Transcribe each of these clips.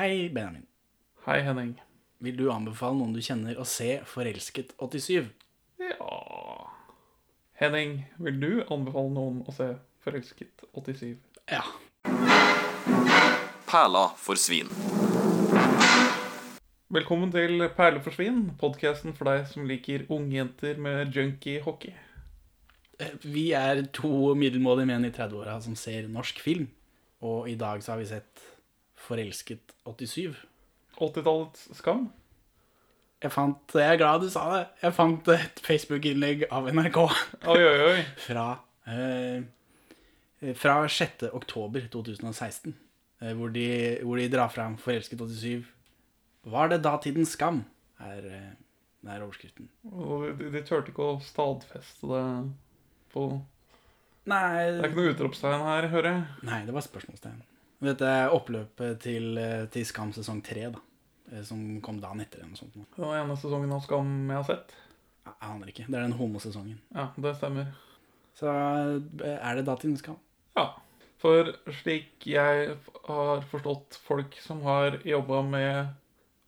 Hei, Benjamin. Hei, Henning. Vil du anbefale noen du kjenner å se Forelsket 87? Ja Henning, vil du anbefale noen å se Forelsket 87? Ja. Perla for svin. Velkommen til Perle for svin, podkasten for deg som liker ungjenter med junkie hockey. Eh, Vi er to middelmådige menn i 30-åra som ser norsk film. Og i dag så har vi sett Forelsket 87. 80-tallets skam. Jeg fant Jeg er glad du sa det. Jeg fant et Facebook-innlegg av NRK Oi, oi, oi. fra eh, Fra 6. oktober 2016. eh, Hvor de, hvor de drar fram Forelsket 87. Var det datidens skam? Er, eh, er overskriften. Og de, de turte ikke å stadfeste det på Det er ikke noe utropstegn her, hører jeg. nei, det var spørsmålstegn. Dette er oppløpet til, eh, til Skam sesong 3, da. eh, Som kom dagen etter eller noe sånt. Det var ene sesongen av Skam jeg har sett. Jeg aner ikke. Det er den homosesongen. Ja, det stemmer. Så eh, er det datidens skam? Ja. For slik jeg har forstått folk som har jobba med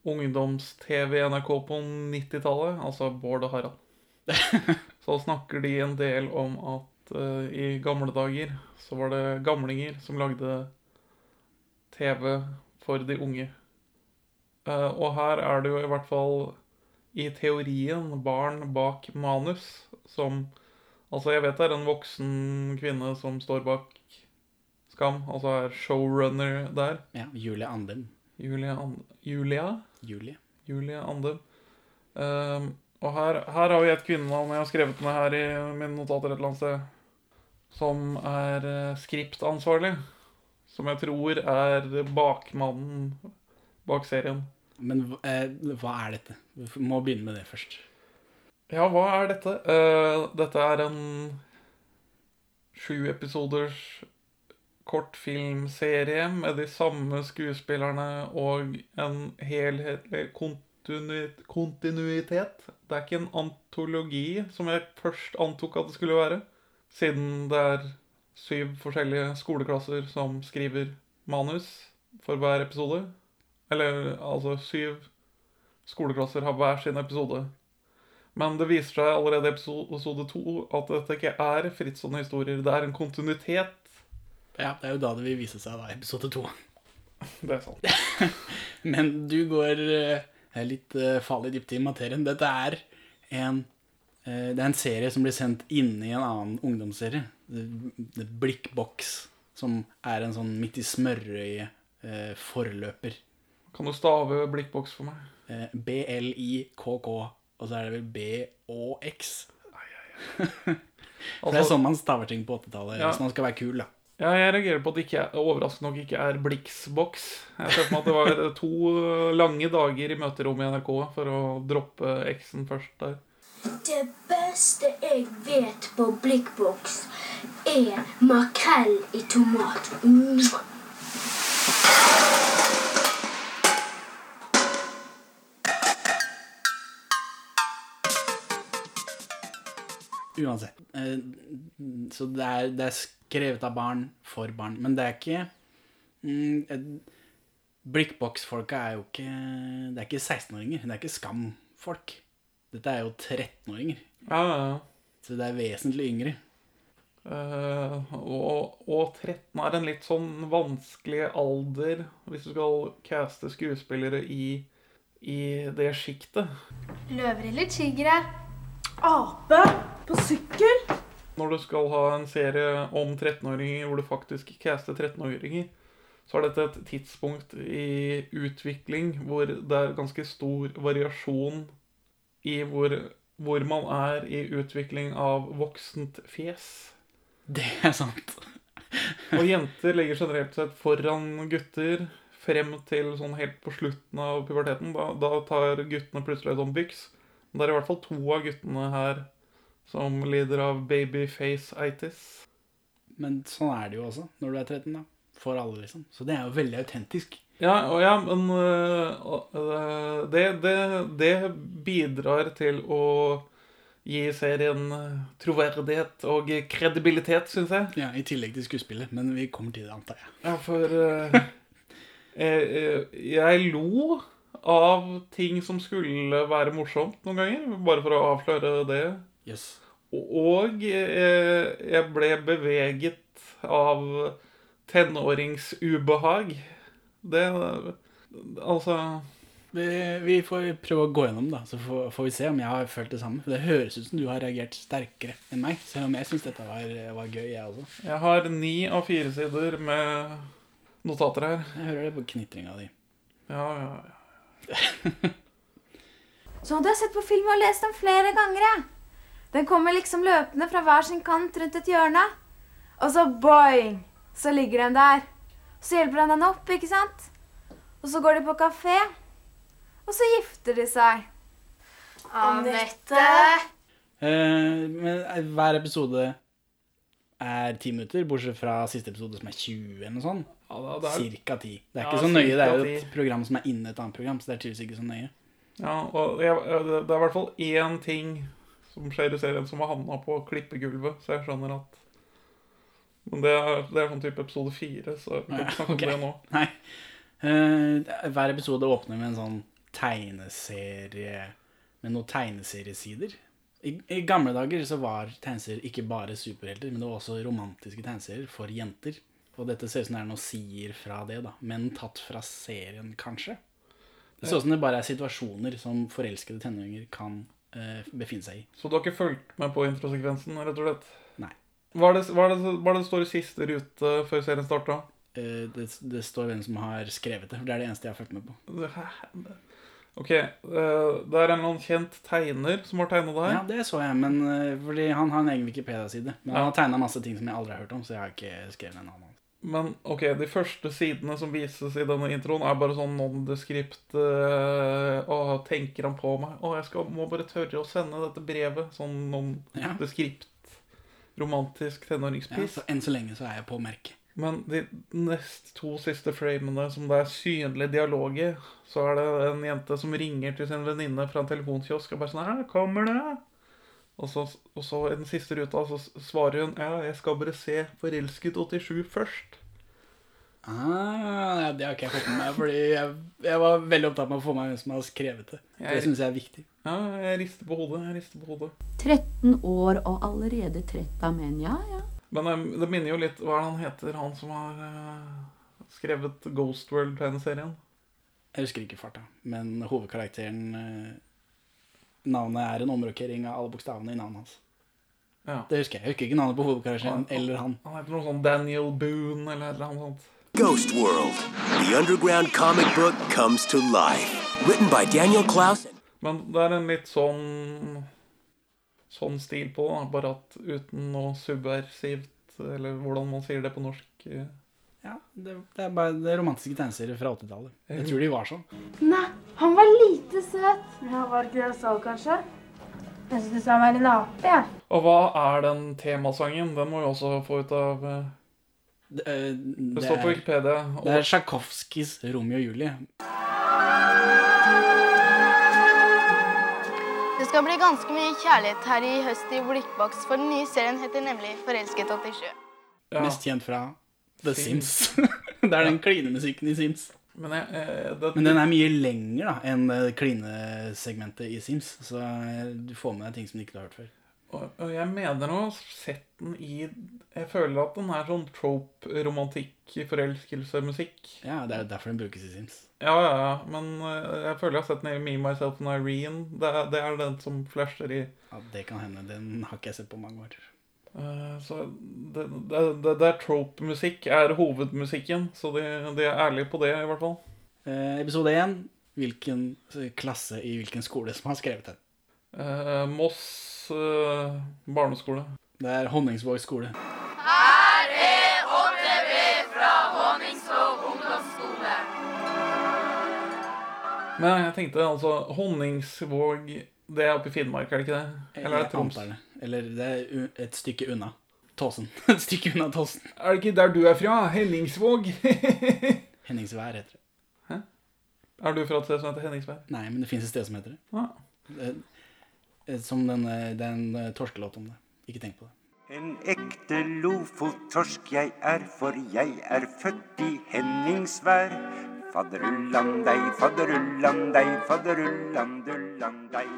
ungdoms-TV i NRK på 90-tallet, altså Bård og Harald, så snakker de en del om at uh, i gamle dager så var det gamlinger som lagde TV for de unge. Eh, og her er det jo i hvert fall i teorien barn bak manus som Altså, jeg vet det er en voksen kvinne som står bak Skam, altså er showrunner der. Ja. Julie Andem. Julia, And Julia? Julie. Julie Andem. Um, og her, her har vi et kvinnenavn jeg har skrevet ned her i mine notater et eller annet sted, som er eh, skriptansvarlig. Som jeg tror er bakmannen bak serien. Men eh, hva er dette? Vi må begynne med det først. Ja, hva er dette? Eh, dette er en sju episoders kortfilmserie med de samme skuespillerne og en helhetlig kontinu- kontinuitet. Det er ikke en antologi, som jeg først antok at det skulle være, siden det er syv forskjellige skoleklasser som skriver manus for hver episode. Eller altså syv skoleklasser har hver sin episode. Men det viser seg allerede i episode to at dette ikke er frittstående historier. Det er en kontinuitet. Ja, det er jo da det vil vise seg, da. Episode to. Det er sant. Men du går eh, litt eh, farlig dypt i materien. Dette er en Det er en serie som blir sendt inni en annen ungdomsserie. The, Blikkboks. Som er en sånn midt i smørøyet eh, forløper. Kan du stave blikkboks for meg? Eh, B-L-I-K-K. Og så er det vel B-Å-X. Det er Altså, sånn man staver ting på 80-tallet Ja. hvis man skal være kul, da. ja, jeg reagerer på at det ikke er, overraskende nok ikke er Blixboks. Jeg ser for meg at det var to lange dager i møterommet i NRK for å droppe X-en først der. Det beste jeg vet på blikkboks, er makrell i tomat. Mwah. Uansett. Eh, Så det er, det er skrevet av barn for barn. Men det er ikke mm, Blikkboksfolka er jo ikke Det er ikke 16-åringer. Det er ikke Skam-folk. Dette er jo 13-åringer. Ja, ja, ja. Så det er vesentlig yngre. Uh, og, og 13 er en litt sånn vanskelig alder hvis du skal caste skuespillere i, i det sjiktet. Løver eller tigre? Ape på sykkel? Når du skal ha en serie om 13-åringer hvor du faktisk caster 13-åringer, så er dette et tidspunkt i utvikling hvor det er ganske stor variasjon i hvor, hvor man er i utvikling av voksent fjes. Det er sant. Og jenter ligger generelt sett foran gutter frem til sånn helt på slutten av puberteten. Da, da tar guttene plutselig sånn byks. Men det er i hvert fall to av guttene her som lider av babyface-itis. Men sånn er det jo også når du er 13, da. For alle, liksom. Så det er jo veldig autentisk. Ja, og ja, men øh, det, det, det bidrar til å gi serien øh, troverdighet og kredibilitet, syns jeg. Ja, I tillegg til skuespillet. Men vi kommer til det, antar jeg. Ja, for uh, Eh, eh, Jeg lo av ting som skulle være morsomt noen ganger, bare for å avsløre det. Yes. Og eh, jeg ble beveget av tenåringsubehag. Det Altså Vi, vi får prøve å gå gjennom, da, så får, får vi se om jeg har følt det samme. For det høres ut som du har reagert sterkere enn meg, selv om jeg syns dette var, var gøy, jeg også. Jeg har ni av fire sider med notater her. Jeg hører det på knitringa di. Ja, ja, ja. Så hadde jeg sett på film og lest den flere ganger, jeg. Den kommer liksom løpende fra hver sin kant rundt et hjørne. Og så boing, så ligger den der. Så hjelper han den opp, ikke sant? Og så går de på kafé. Og så gifter de seg. Anette! Eh, men eh, hver episode er ti minutter, bortsett fra siste episode som er 20 eller noe sånt. ja da, det er, Cirka ti. Det er Ja, ikke så nøye. Det er jo et 10. program som er inne et annet program, så det er tydeligvis ikke så nøye. ja, og jeg, det er i hvert fall én ting som skjer i serien som har havna på klippegulvet, så jeg skjønner at Men det er, det er sånn type episode fire, så vi kan ikke snakke om det nå. Nei. Uh, hver episode åpner med en sånn tegneserie med noen tegneseriesider. I, I gamle dager så var tegneserier ikke bare superhelter, men det var også romantiske tegneserier for jenter. Og dette ser ut som det er noe sier fra det, da. Men tatt fra serien, kanskje. Det ser ut som det bare er situasjoner som forelskede tenåringer kan uh, befinne seg i. Så du har ikke fulgt med på introsekvensen, rett og slett? Hva er det, hva er det, hva er det står i siste rute før serien starta? Eh, det, det står hvem som har skrevet det, for det er det eneste jeg har fulgt med på. Ok, eh, det er en eller annen kjent tegner som har tegna det her. Ja, det så jeg, men eh, fordi han har en egen Wikipedia-side. Men Ja. han har tegna masse ting som jeg aldri har hørt om, så jeg har ikke skrevet en annen. Men ok, de første sidene som vises i denne introen, er bare sånn nondescript uh, Å, tenker han på meg? Å, jeg skal, må bare tørre å sende dette brevet. Sånn Ja. Romantisk Ja, tenåringspiss. så enn så lenge så er jeg på merket. Men de nest to siste framene som det er synlig dialog i, så er det en jente som ringer til sin venninne fra en telefonkiosk og bare sånn Her kommer det! Og så, og så i den siste ruta så svarer hun Ja, jeg skal bare se Forelsket 87 først. Ah, det har ikke jeg fått med meg, fordi jeg, jeg var veldig opptatt med å få med hvem som har skrevet det. Det Jeg, syns jeg er viktig. ja, jeg rister på hodet. Jeg rister på hodet. 13 år og allerede trett av menn. Ja, ja. Men eh, det minner jo litt Hva er det han heter, han som har uh, skrevet Ghost World-tegneserien? Jeg husker ikke farta, men hovedkarakteren uh, Navnet er en omrokering av alle bokstavene i navnet hans. Ja. Det husker jeg. Jeg husker ikke navnet på hovedkarakteren eller han. Han heter noe sånn Daniel Boone eller et eller annet sånt. Ghost World. The underground comic book comes to life. Written by Daniel Klaus Men det er en litt sånn Sånn stil på bare at uten noe subversivt, eller hvordan man sier det på norsk. eh. Ja, det, det er bare det romantiske tegneserier fra 80-tallet. Jeg tror de var sånn. Nei, han var lite søt. Ja, Var det ikke det jeg sa, kanskje? Jeg synes han var en ape, jeg. Og hva er den temasangen? Den må vi også få ut av eh, Det, eh, Det det, står på er, Og... det er Tsjajkovskijs 'Romeo og Julie'. Det skal bli ganske mye kjærlighet her i høst i Blikkboks, for den nye serien heter nemlig Forelsket 87. ja, Mest kjent fra The Sims. Sims. det er den klinemusikken i Sims. men jeg, det, Men den er mye lenger da enn klinesegmentet i Sims. Så eh, du får med deg ting som du ikke har hørt før. Og, jeg mener å ha sett den i Jeg føler at den er sånn trope, romantikk, forelskelse-musikk. Ja, Det er jo derfor den brukes i Sims. Ja, ja, ja. Men eh, jeg føler jeg har sett den i Me, Myself and Irene. Det er, det er den som flasher i Ja, Det kan hende. Den har ikke jeg sett på mange år. Eh, Så det, det, det, det er trope-musikk er hovedmusikken, så de, de er ærlige på det, i hvert fall. Eh, episode én. Hvilken klasse i hvilken skole som har skrevet den? Eh, Moss barneskole. Det er Honningsvåg skole. Men jeg tenkte altså Honningsvåg Det er oppe i Finnmark, er det ikke det? Eller er det Troms? Eller det er et stykke unna. Tåsen. et stykke unna Tåsen. Er det ikke der du er fra? Henningsvåg? Henningsvær heter det. Hæ? er du fra et sted som heter Henningsvær? Nei, men det fins et sted som heter det. Ja. Er Som den, eh, den eh, torskelåt om det. Ikke tenk på det. En ekte lofottorsk jeg er, for jeg er født i Henningsvær. Fadderullan deg, fadderullan deg, fadderullan dullan deg.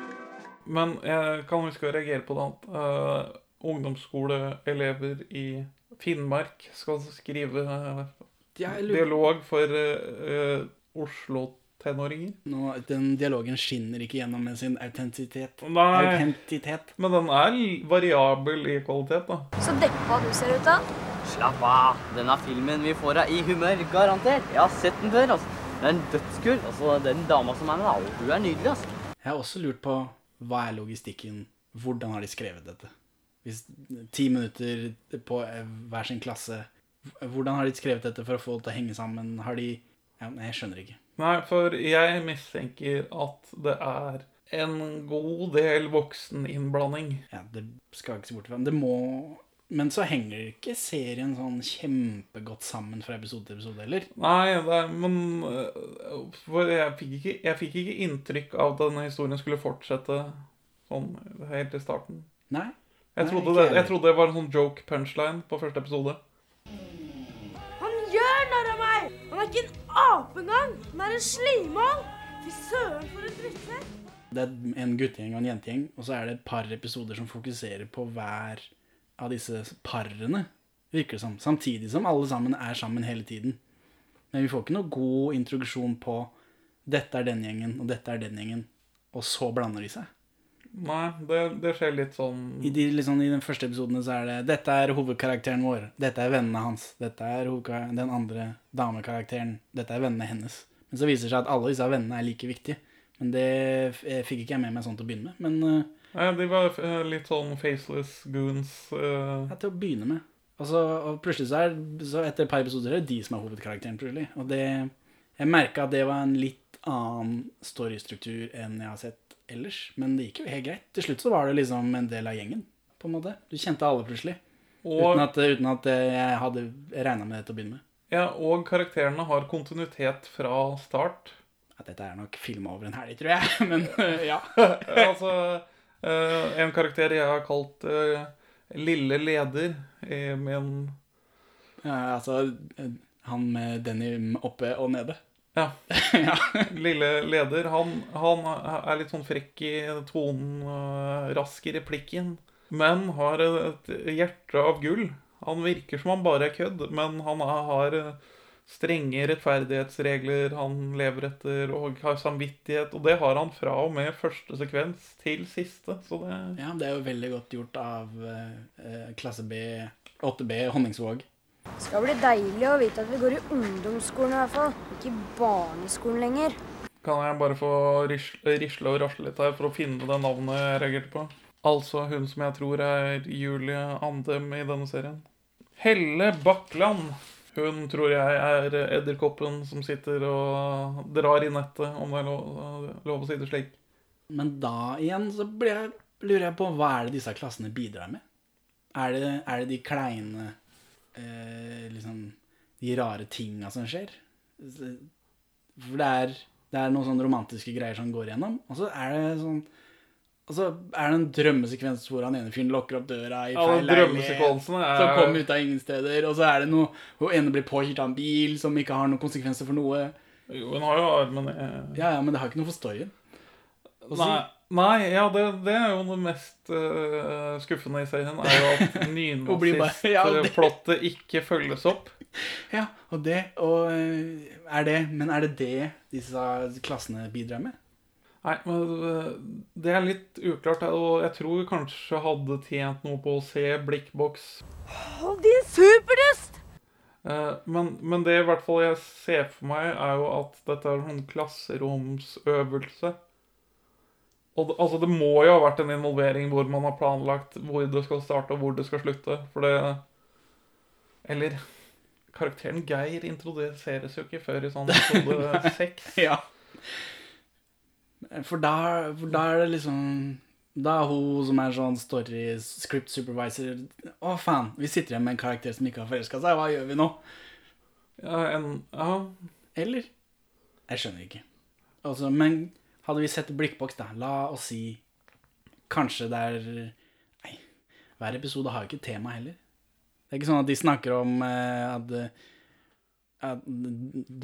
Men jeg kan huske å reagere på det at Uh, ungdomsskoleelever i Finnmark skal skrive eh, lurer- dialog for uh, Oslo-tenåringer. Nå, den dialogen skinner ikke gjennom med sin autentitet. Nei. Autentitet. Men den er variabel i kvalitet, da. Så deppa du ser ut, av. Slapp av. Denne filmen vi får deg i humør, garantert. Jeg har sett den før. altså. Det er en dødskul. Altså, Den dama som er med, da, hun er nydelig. altså. Jeg har også lurt på hva er logistikken? Hvordan har de skrevet dette? Hvis ti minutter på hver sin klasse Hvordan har de skrevet dette for å få det til å henge sammen? Har de ja, jeg skjønner ikke. Nei, for jeg mistenker at det er en god del vokseninnblanding. Ja, det skal jeg ikke se bort fra. Det må Men så henger ikke serien sånn kjempegodt sammen fra episode til episode heller. Nei, er, men øh, jeg fikk, ikke, jeg fikk ikke inntrykk av at denne historien skulle fortsette sånn helt i starten. Nei. Jeg trodde, det, jeg trodde det var en sånn joke punchline på første episode. Ikke en ape engang! Han er en slimål! Fy søren, for en drittsekk! Det er en guttegjeng og en jentegjeng, og så er det et par episoder som fokuserer på hver av disse parene, virker det som. Samtidig som alle sammen er sammen hele tiden. Men vi får ikke noe god introduksjon på dette er den gjengen, og dette er den gjengen, og så blander de seg. Nei, det, det skjer litt sånn I de, liksom, I den første episodene så er det Dette er hovedkarakteren vår. Dette er vennene hans. Dette er den andre damekarakteren. Dette er vennene hennes. Men så viser det seg at alle disse vennene er like viktige. Men det eh, fikk ikke jeg med meg sånn til å begynne med. Men eh, Nei, De var øh, litt sånn faceless goons. Uh... ja, til å begynne med. Og, så, og plutselig så er så etter et par episoder er det de som er hovedkarakteren. plutselig. Og det, jeg merka at det var en litt annen storystruktur enn jeg har sett ellers. Men det gikk jo helt greit. Til slutt så var det liksom en del av gjengen. på en måte. Du kjente alle plutselig. Og- Uten, at, uten at jeg hadde regna med det til å begynne med. Ja, og karakterene har kontinuitet fra start. At dette er nok filma over en helg, tror jeg. Men øh, ja. altså, øh, en karakter jeg har kalt øh, Lille Leder i min ja. Altså han med denim oppe og nede. Ja. Lille leder. Han, han er litt sånn frekk i tonen, rask i replikken. Men har et hjerte av gull. Han virker som han bare er kødd, men han har strenge rettferdighetsregler han lever etter, og har samvittighet. Og det har han fra og med første sekvens til siste. Så det Ja, det er jo veldig godt gjort av eh, klasse B, 8B Honningsvåg. Det skal bli deilig å vite at vi går i ungdomsskolen i hvert fall. Ikke i barneskolen lenger. Kan jeg bare få risle, risle og rasle litt her for å finne det navnet jeg reagerte på? Altså hun som jeg tror er Julie Andem i denne serien. Helle Bakkland. Hun tror jeg er edderkoppen som sitter og drar i nettet, om det er lov, lov å si det slik. Men da igjen så blir jeg, lurer jeg på hva er det disse klassene bidrar med? Er det, er det de kleine eh, liksom De rare tinga som skjer? For det er, det er noen sånne romantiske greier som går igjennom, og så er det sånn og så er det en drømmesekvens hvor han ene fyren lokker opp døra i Ja, feil leilighet. er- Som kommer ut av ingen steder. Og så er det noe Hun ene blir påkjørt av en bil som ikke har noen konsekvenser for noe. Jo, hun har jo armen. Ja, ja, men det har ikke noe for storyen. Også, Nei, nei, ja, det, det er jo det mest uh, skuffende i serien, er jo at nynazistplottet ja, ikke følges opp. Ja, og det og øh, er det, Men er det det disse klassene bidrar med? Nei, men øh, det er litt uklart, og jeg tror kanskje hadde tjent noe på å se Blikkboks. Hold din superdust! Eh, Men, men det i hvert fall jeg ser for meg, er jo at dette er en klasseromsøvelse. Og det, altså, det må jo ha vært en involvering hvor man har planlagt hvor det skal starte og hvor det skal slutte. For det Eller Karakteren Geir introduseres jo ikke før i sånn episode seks. ja. For da, for da er det liksom Da er hun som er sånn story script supervisor Å, faen, vi sitter igjen med en karakter som ikke har forelska seg. Hva gjør vi nå? Ja, en, ja. Eller? Jeg skjønner ikke. Altså, men hadde vi sett blikkboks, da, la oss si Kanskje det er Nei, hver episode har jo ikke tema heller. Det er ikke sånn at de snakker om uh, at, eh, at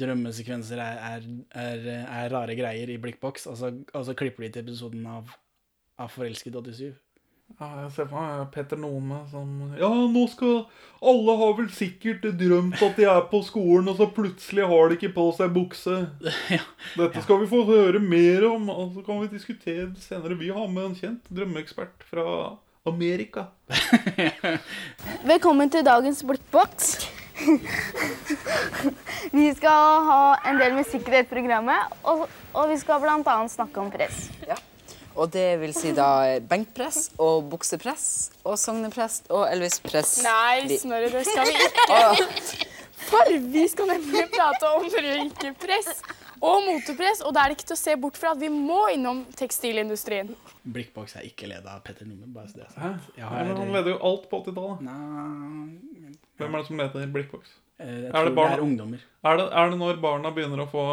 drømmesekvenser er, er, er, er rare greier i blikkboks, og så, og så klipper de til episoden av, av Forelsket 87. Ja, jeg ser for meg Petter Nome som Ja, nå skal Alle har vel sikkert drømt at de er på skolen, og så plutselig har de ikke på seg bukse. Dette skal vi få høre mer om, og så kan vi diskutere det senere. Vi har med en kjent drømmeekspert fra Amerika. Velkommen til dagens blikkboks. vi skal ha en del musikk i dette programmet, og, og vi skal bl.a. snakke om press. Ja. Og det vil si da benkpress og buksepress og sognepress og Elvis-press. Nei, Snorre, det skal vi ikke. For vi skal nemlig prate om røykepress og motepress, og da er det ikke til å se bort fra at vi må innom tekstilindustrien. Blikkboks er ikke ledet av Petter Nummen, bare så det er sagt. Men han leder jo alt på 80-tallet. Hvem er det som leder Blikkboks? Eh, jeg Er tror det, barn... det er ungdommer. Er det, er det når barna begynner å få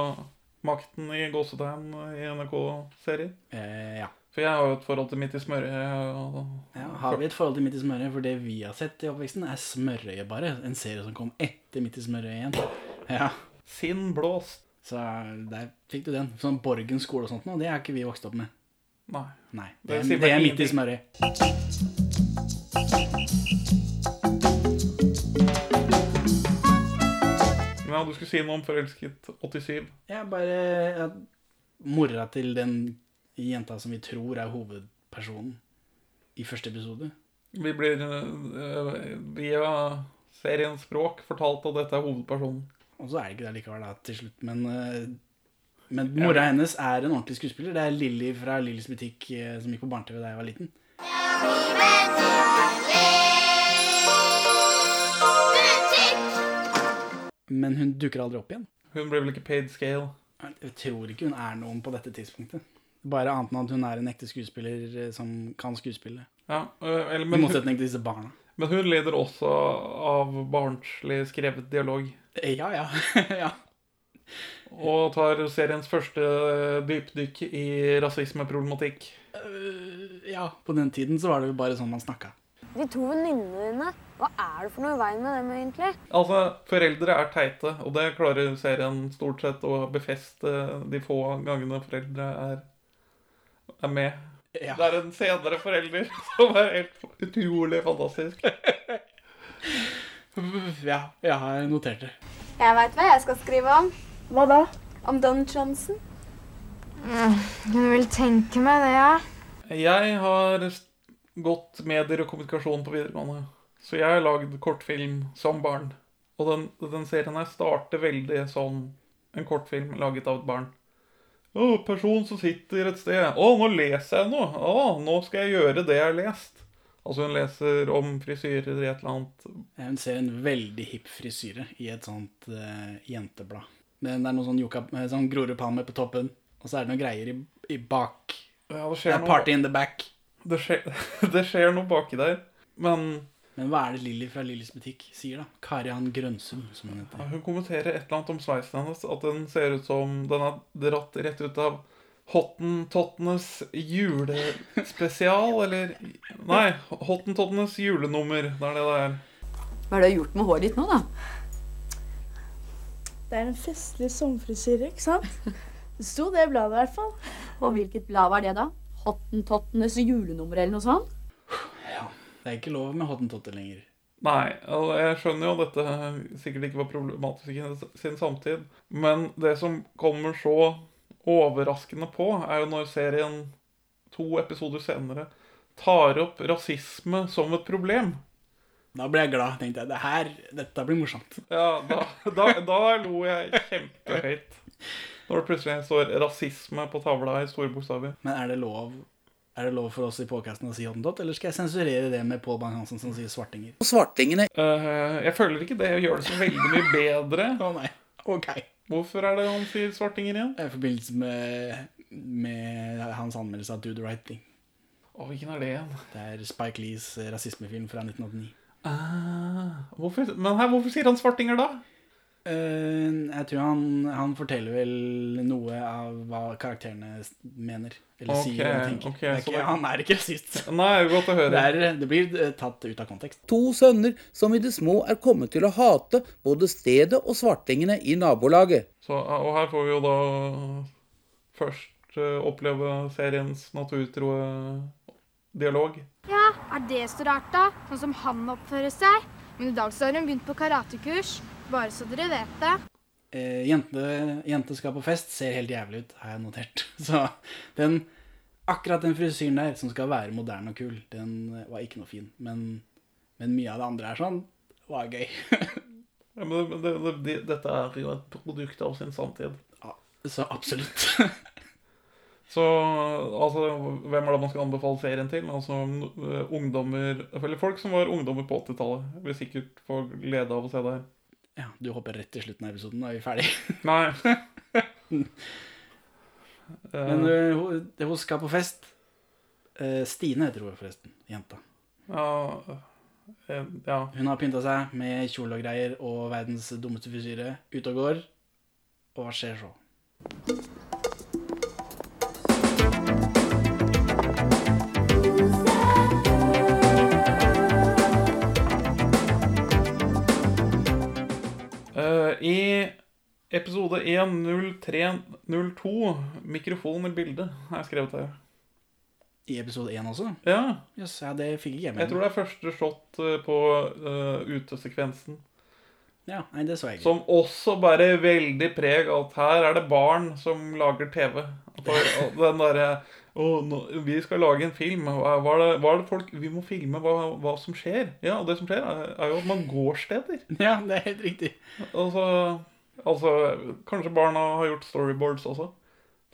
makten i gåsetegn i NRK-serier? Eh, ja. For jeg har jo et forhold til Midt i smørøyet. Ja, har vi et forhold til Midt i smørøyet? For det vi har sett i oppveksten, er Smørøyet bare. En serie som kom etter Midt i smørøyet igjen. Ja. Sinn blåst. Så der fikk du den. Sånn Borgen skole og sånt nå, det har ikke vi vokst opp med. Nei. Nei. Det Det, er- det er Midt i ingenting. Ja, du skulle si noe om Forelsket 87. Ja, bare at mora til den jenta som vi tror er hovedpersonen i første episode. Vi blir øh, via seriens språk fortalt at dette er hovedpersonen. Og så er det ikke det likevel da, til slutt. Men, eh, men mora hennes er en ordentlig skuespiller. Det er Lilly fra Lillys butikk eh, som gikk på barne-TV da jeg var liten. Men hun dukker aldri opp igjen. Hun blir vel ikke paid scale? Jeg tror ikke hun er noen på dette tidspunktet. Bare annet enn at hun er en ekte skuespiller eh, som kan skuespille. Ja, eller, men, I motsetning til disse barna. men hun lider også av barnslig skrevet dialog. Ja, ja. ja. Og tar seriens første dypdykk i rasismeproblematikk. Ja, på den tiden så var det jo bare sånn man snakka. De to venninnene dine, hva er det for noe i veien med dem egentlig? Altså, foreldre er teite, og det klarer serien stort sett å befeste de få gangene foreldre er, er med. Ja. Det er en senere forelder som er helt utrolig fantastisk. Ja, jeg har notert det. Jeg veit hva jeg skal skrive om. Hva da? Om Don Johnson. Du vil tenke meg det, ja? Jeg har gått medier og kommunikasjon på videregående, så jeg har lagd kortfilm som barn. Og den, den serien her starter veldig som en kortfilm laget av et barn. Å, person som sitter et sted. Å, nå leser jeg noe. Å, nå skal jeg gjøre det jeg har lest. Altså hun leser om frisyrer i et eller annet Hun ser en veldig hipp frisyre i et sånt uh, jenteblad. Men det er noe sånn, yucca, eh, sånn Grorudpalme på toppen, og så er det noen greier i, i bak. Ja, det Det er noe party in the back. Det skjer, det skjer noe baki der. Men Men hva er det Lilly fra Lillys butikk sier, da? Karian Grønsum, som hun heter. Ja, Hun kommenterer et eller annet om sveisen hennes. At den ser ut som den er dratt rett ut av Hottentottenes julespesial, eller Nei, Hottentottenes julenummer. Det er det det er. Hva har du gjort med håret ditt nå, da? Det er en festlig sommerfrisyre, ikke sant? Det sto det i bladet i hvert fall. Og hvilket blad var det, da? Hottentottenes julenummer eller noe sånt? Det er ikke lov med hottentotter lenger. Nei, og jeg skjønner jo at dette sikkert ikke var problematisk i sin samtid. Men det som kommer så overraskende på, er jo når serien to episoder senere tar opp rasisme som et problem. Da ble jeg glad. tenkte jeg, det her, Dette blir morsomt. Ja, da, da, da lo jeg kjempehøyt. Når det plutselig står 'rasisme' på tavla i store bokstaver. Men er det lov Er det lov for oss i podkasten å si hottentott, eller skal jeg sensurere det med Pål Bang-Hansen som sier svartinger? Svartingene Uh, Jeg føler ikke det gjør det så veldig mye bedre. Å nei, ok. Hvorfor er det han sier svartinger igjen? I forbindelse med, med hans anmeldelse av Do the Right Thing. Å, hvilken er det igjen? Det er Spike Lees eh, rasismefilm fra 1989. Ah, hvorfor, men her, hvorfor sier han svartinger da? Eh, jeg tror han, han forteller vel noe av hva karakterene mener. Eller okay, sier eller tenker. Okay, er ikke, det- Han er ikke rasist. Nei, godt å høre. Det, er, det blir eh, tatt ut av kontekst. To sønner som i det små er kommet til å hate både stedet og svartingene i nabolaget. Så, og her får vi jo da først eh, oppleve seriens naturtro dialog. Ja, er det så rart, da? Sånn som han oppfører seg. Men i dag så har hun begynt på karatekurs. Bare så dere vet det. Eh, jente, jente skal på fest ser helt jævlig ut, har jeg notert. Så den, akkurat den frisyren der, som skal være moderne og kul, den var ikke noe fin. Men, men mye av det andre er sånn, var gøy. Ja, men det, det, det, dette er jo et produkt av sin samtid. Så absolutt. Så altså, hvem er det man skal anbefale serien til? Altså eh, ungdommer Eller folk som var ungdommer på 80-tallet. Vil sikkert få glede av å se det her. Ja, du hopper rett til slutten av episoden, da er vi ferdig. Nei. Men uh, hun, hun skal på fest. Uh, Stine heter hun forresten, jenta. Ja, eh, ja. Hun har pynta seg med kjole og greier og verdens dummeste frisyre. Ute og går. Og hva skjer så? I episode 1.03.02 Mikrofon i bildet har jeg skrevet her. I episode 1 også? Ja. Yes, ja, det fikk jeg med Jeg tror det er første shot eh, på uh, utesekvensen. Ja, nei, det så jeg ikke. Som også bærer veldig preg av at her er det barn som lager TV. Den derre «Å, nå, Vi skal lage en film. Hva hva er det, hva er det folk Vi må filme hva, hva som skjer. Ja, og det som skjer, er, er jo at man går steder. Ja, det er helt riktig. Altså, altså Kanskje barna har gjort storyboards også.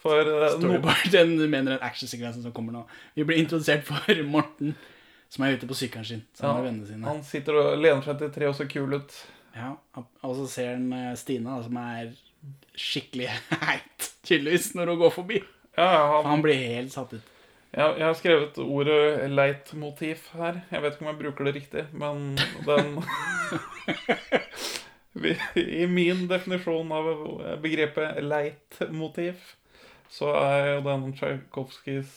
For eh, no- Storyboard, den du mener den actionsekvensen som kommer nå. Vi blir introdusert for Morten, som er ute på sykkelen sin sammen med vennene sine. Han sitter og lener seg til tre og ser kul ut. Ja, og så ser han eh, Stina, som er skikkelig heit, tydeligvis, når hun går forbi. Ja, han, han blir helt satt ut. Jeg, jeg har skrevet ordet leitmotiv her. Jeg vet ikke om jeg bruker det riktig, men den I min definisjon av begrepet leitmotiv, så er jo den Tsjajkovskijs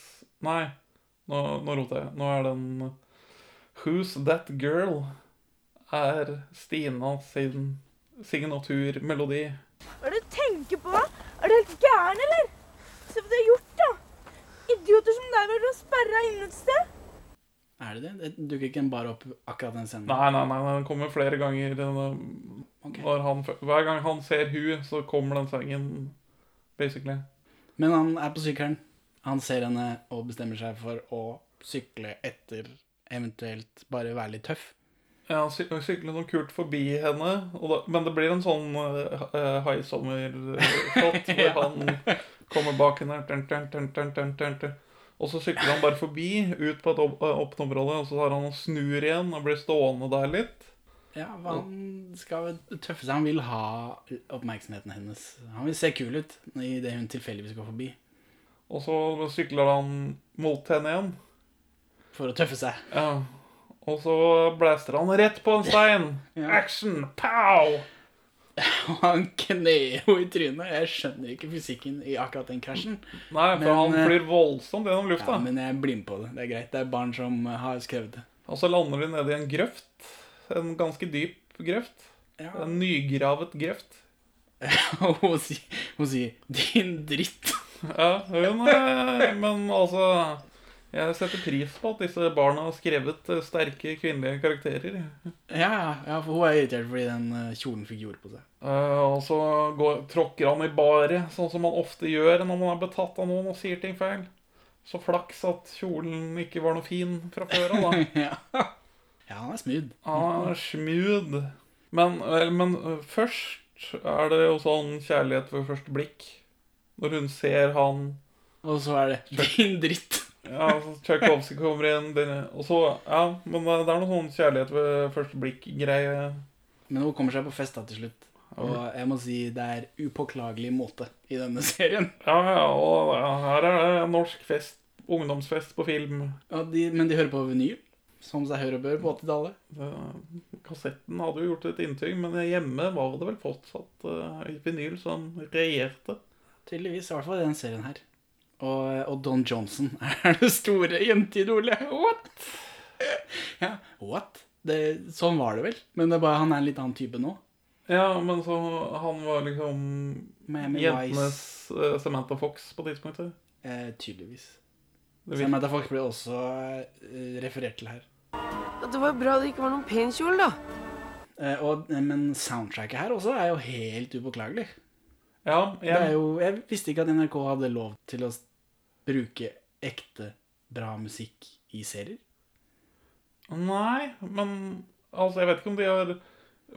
Nei, nå, nå roter jeg. Nå er den Who's That Girl? er Stina sin signaturmelodi. Hva er det du tenker på? Er du helt gæren, eller? Se hva du har gjort, da! Idioter som deg vil ha sperra inne et sted. Er det det? Det dukker ikke bare opp akkurat den scenen? Nei, nei, nei, den kommer flere ganger. Denne, når han, hver gang han ser hun, så kommer den sangen, basically. Men han er på sykkelen. Han ser henne og bestemmer seg for å sykle etter eventuelt bare være litt tøff. Ja, han sy- sykler noe kult forbi henne, og da, men det blir en sånn uh, haisommer-shot hvor han kommer bak henne, og så sykler han bare forbi, ut på et opp- eh, åpent område, og så tar han og snur igjen og blir stående der litt. Ja, han skal tøffe seg. Han vil ha oppmerksomheten hennes. Han vil se kul ut i det hun tilfeldigvis går forbi. Og så sykler han mot henne igjen. For å tøffe seg. Ja. Og så blæster han rett på en stein. Action! Pow! Han kner i trynet. Jeg skjønner ikke fysikken i akkurat den krasjen. Nei, for han eh, flyr voldsomt gjennom lufta. Ja, men jeg blir med på det. Det er greit. Det er barn som har skrevet det. Og så lander de nede i en grøft. En ganske dyp grøft. En nygravet grøft. Og hun sier, 'din dritt'. Ja, hun Men altså Jeg setter pris på at disse barna har skrevet eh, sterke kvinnelige karakterer. Ja, ja, for hun er irritert fordi den eh, kjolen fikk jord på seg. Uh, og så går, tråkker han i baret, sånn som man ofte gjør når man er betatt av noen og sier ting feil. Så flaks at kjolen ikke var noe fin fra før av, da. ja. ja, han er smooth. Han er smooth. Men, men først er det jo sånn kjærlighet ved første blikk. Når hun ser han Og så er det 'din dritt'. Ja, så Tsjajkovskij kommer inn, denne. og så Ja, men det er noe sånn kjærlighet ved første blikk-greie. Men hun kommer seg på festa til slutt. Og jeg må si det er upåklagelig måte i denne serien. Ja, ja, og her er det norsk fest. Ungdomsfest på film. Ja, de, men de hører på vinyl, som seg hør og bør på 80-tallet. Kassetten hadde jo gjort et inntrykk, men hjemme var det vel fortsatt uh, vinyl som regjerte. tydeligvis. I hvert fall i den serien her. Og, og Don Johnson er det store jenteidolet. What? Ja, what? Det, sånn var det vel. Men det er bare, han er en litt annen type nå. Ja, men så han var liksom Miami jentenes uh, Samantha Fox på tidspunktet. Eh, tydeligvis. Samantha Fox ble også uh, referert til her. Det var bra det ikke var noen pen kjole, da. Eh, og, eh, men soundtracket her også er jo helt upåklagelig. Ja, Det er jo, jeg visste ikke at NRK hadde lov til å bruke ekte bra musikk i serier. Nei, men altså, jeg vet ikke om de har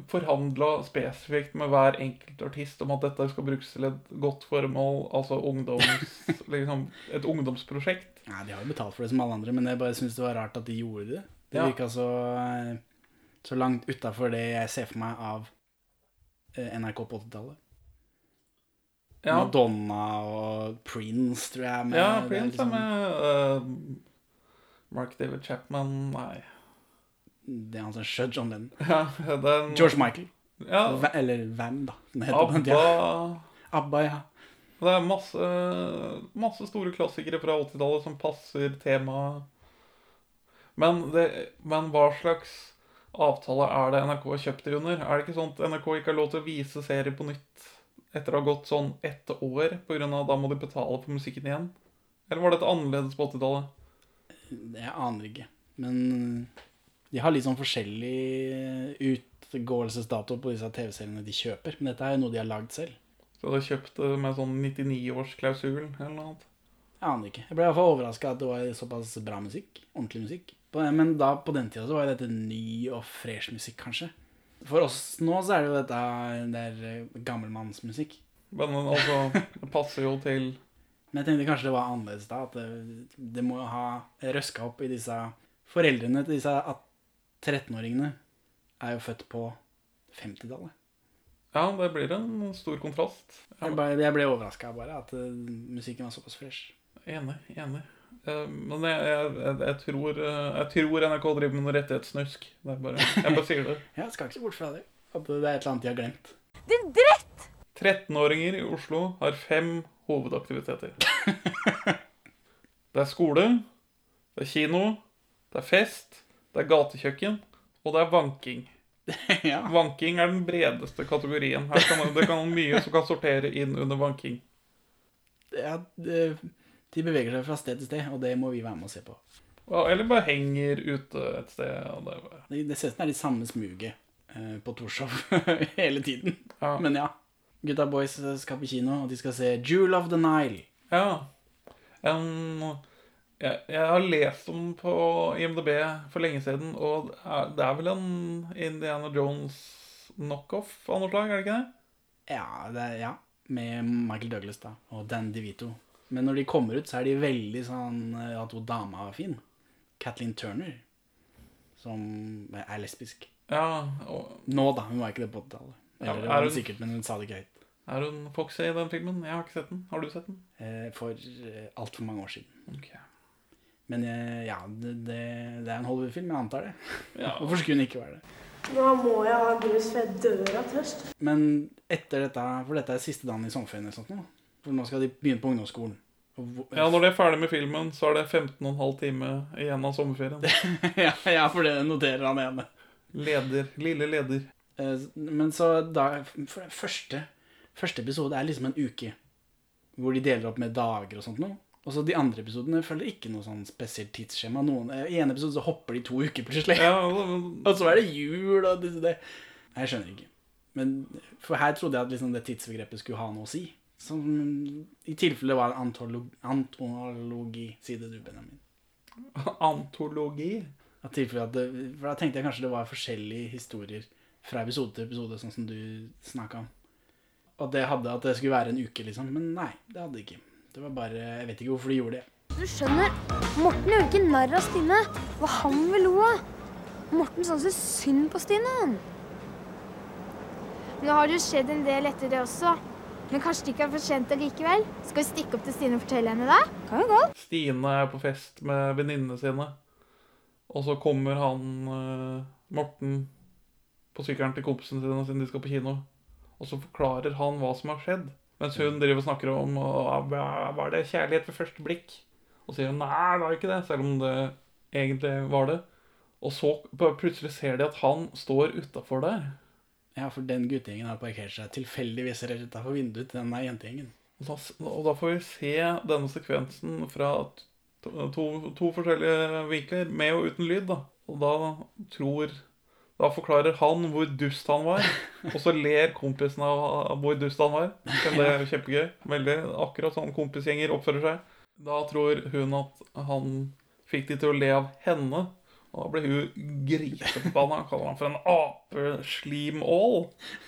forhandla spesifikt med hver enkelt artist om at dette skal brukes til et godt formål, altså ungdoms, liksom, et ungdomsprosjekt. Nei, De har jo betalt for det som alle andre, men jeg bare syns det var rart at de gjorde det. Det Ja. virka så, eh, så langt utafor det jeg ser for meg av eh, NRK på 80-tallet. Ja. Madonna og Prince, tror jeg. med- Ja, Prince Prince er liksom- med. Uh, Mark David Chapman Nei. Det er han som skjøt John Lennon. Ja, den- George Michael. Ja. Eller Van, da. den. ABBA. ABBA, ja. Det er masse, masse store klassikere fra 80-tallet som passer temaet. Men, men hva slags avtale er det NRK har kjøpt det under? Er det ikke sånn at NRK ikke har lov til å vise serier på nytt etter å ha gått sånn ett år, av da må de betale for musikken igjen? Eller var dette annerledes på 80-tallet? Jeg aner ikke. Men de har litt sånn forskjellig utgåelsesdato på disse TV-seriene de kjøper. Men dette er jo noe de har lagd selv. Så de har kjøpt det med sånn 99-årsklausul eller noe annet? Jeg aner ikke. Jeg ble i hvert fall overraska at det var såpass bra musikk. Ordentlig musikk. Men da, på den tida så var dette ny og fresh musikk, kanskje. For oss nå så er det jo dette det er eh, gammelmannsmusikk. Men altså, det passer jo til Men jeg tenkte kanskje det var annerledes da. At det, det må jo ha røska opp i disse Foreldrene til disse 13-åringene er jo født på 50-tallet. Ja, det blir en stor kontrast. Jeg, bare- jeg ble overraska bare at eh, musikken var såpass fresh. Enig. Enig. Eh, Men jeg, jeg, jeg, tror, eh, jeg tror NRK driver med noe rettighetssnusk. Det bare, jeg bare sier det. Jeg skal ikke se bort fra det. At det er et eller annet de har glemt. Din dritt! 13-åringer i Oslo har fem hovedaktiviteter. Det er skole, det er kino, det er fest, det er gatekjøkken, og det er vanking. Vanking er den bredeste kategorien. Her kan, det- det kan mye som kan sortere inn under vanking. Ja, det, de beveger seg fra sted til sted, og det må vi være med å se på. Ja, Eller bare henger ute et sted. Og det, Det, det ser ut som det er de samme smuget eh, på Torshov hele tiden. Men ja. Gutta boys skal på kino, og de skal se Jewel of the Nile. Ja. En, jeg, jeg har lest om den på IMDb for lenge siden, og det er, det er vel en Indiana Jones knockoff av noe slag, er det ikke det? Ja, det er, ja, med Michael Douglas da, og Dan DeVito. Men når de kommer ut, så er de veldig sånn eh, at hun dama er fin. Kathleen Turner, som er lesbisk. Ja, og Nå da, hun var ikke det på 80-tallet. Ja, Eller er var hun sikkert, men hun sa det ikke høyt. Er hun Foxy i den filmen? Jeg har ikke sett den. Har du sett den? Eh, for eh, altfor mange år siden. Men eh, ja, det, det, det er en Hollywood-film, jeg antar det. Ja. Hvorfor skulle hun ikke være det? Nå må jeg ha brus for jeg dør av tørst. Men etter dette, for dette er siste dagen i sommerferien eller sånt nå. For nå skal de begynne på ungdomsskolen. Ja, når de er ferdig med filmen, så er det 15,5 time igjen av sommerferien. ja, ja, for det noterer han ene. Leder. Lille leder. Eh, Men så da første, første episode er liksom en uke hvor de deler opp med dager og sånt noe. Og så de andre episodene følger ikke noe sånn spesielt tidsskjema. Noen, I en episode så hopper de to uker plutselig. og så er det jul og det, det. Nei, Jeg skjønner ikke. Men for her trodde jeg at liksom det tidsbegrepet skulle ha noe å si. Som i tilfelle var en antologi, antologi, sier det du, Benjamin. Antologi? At at det, for da tenkte jeg kanskje det var forskjellige historier fra episode til episode, sånn som du snakka om. Og det hadde at det skulle være en uke, liksom. Men nei, det hadde det ikke. Det var bare Jeg vet ikke hvorfor de gjorde det. Du skjønner, Morten gjør ikke narr av Stine. Hva han vil lo av. Morten syntes synd på Stine. Nå har det jo skjedd en del etter det også. Men kanskje det ikke er for sent likevel? Skal vi stikke opp til Stine og fortelle henne det? Kan jo gå. Stine er på fest med venninnene sine. Og så kommer han eh, Morten på sykkelen til kompisene sine siden de skal på kino. Og så forklarer han hva som har skjedd. Mens hun driver og snakker om Var det kjærlighet ved første blikk? Og sier hun nei, det var ikke det, selv om det egentlig var det. Og så plutselig ser de at han står utafor der. Ja, for den guttegjengen har parkert seg tilfeldigvis rett utenfor vinduet til den jentegjengen. Og og da får vi se denne sekvensen fra to, to, to forskjellige vinkler, med og uten lyd. da. Og da tror Da forklarer han hvor dust han var, og så ler kompisen av hvor dust han var. Det er kjempegøy. Veldig akkurat sånn kompisgjenger oppfører seg. Da tror hun at han fikk de til å le av henne. Og da blir hun griseforbanna. Kaller han for en apeslimål.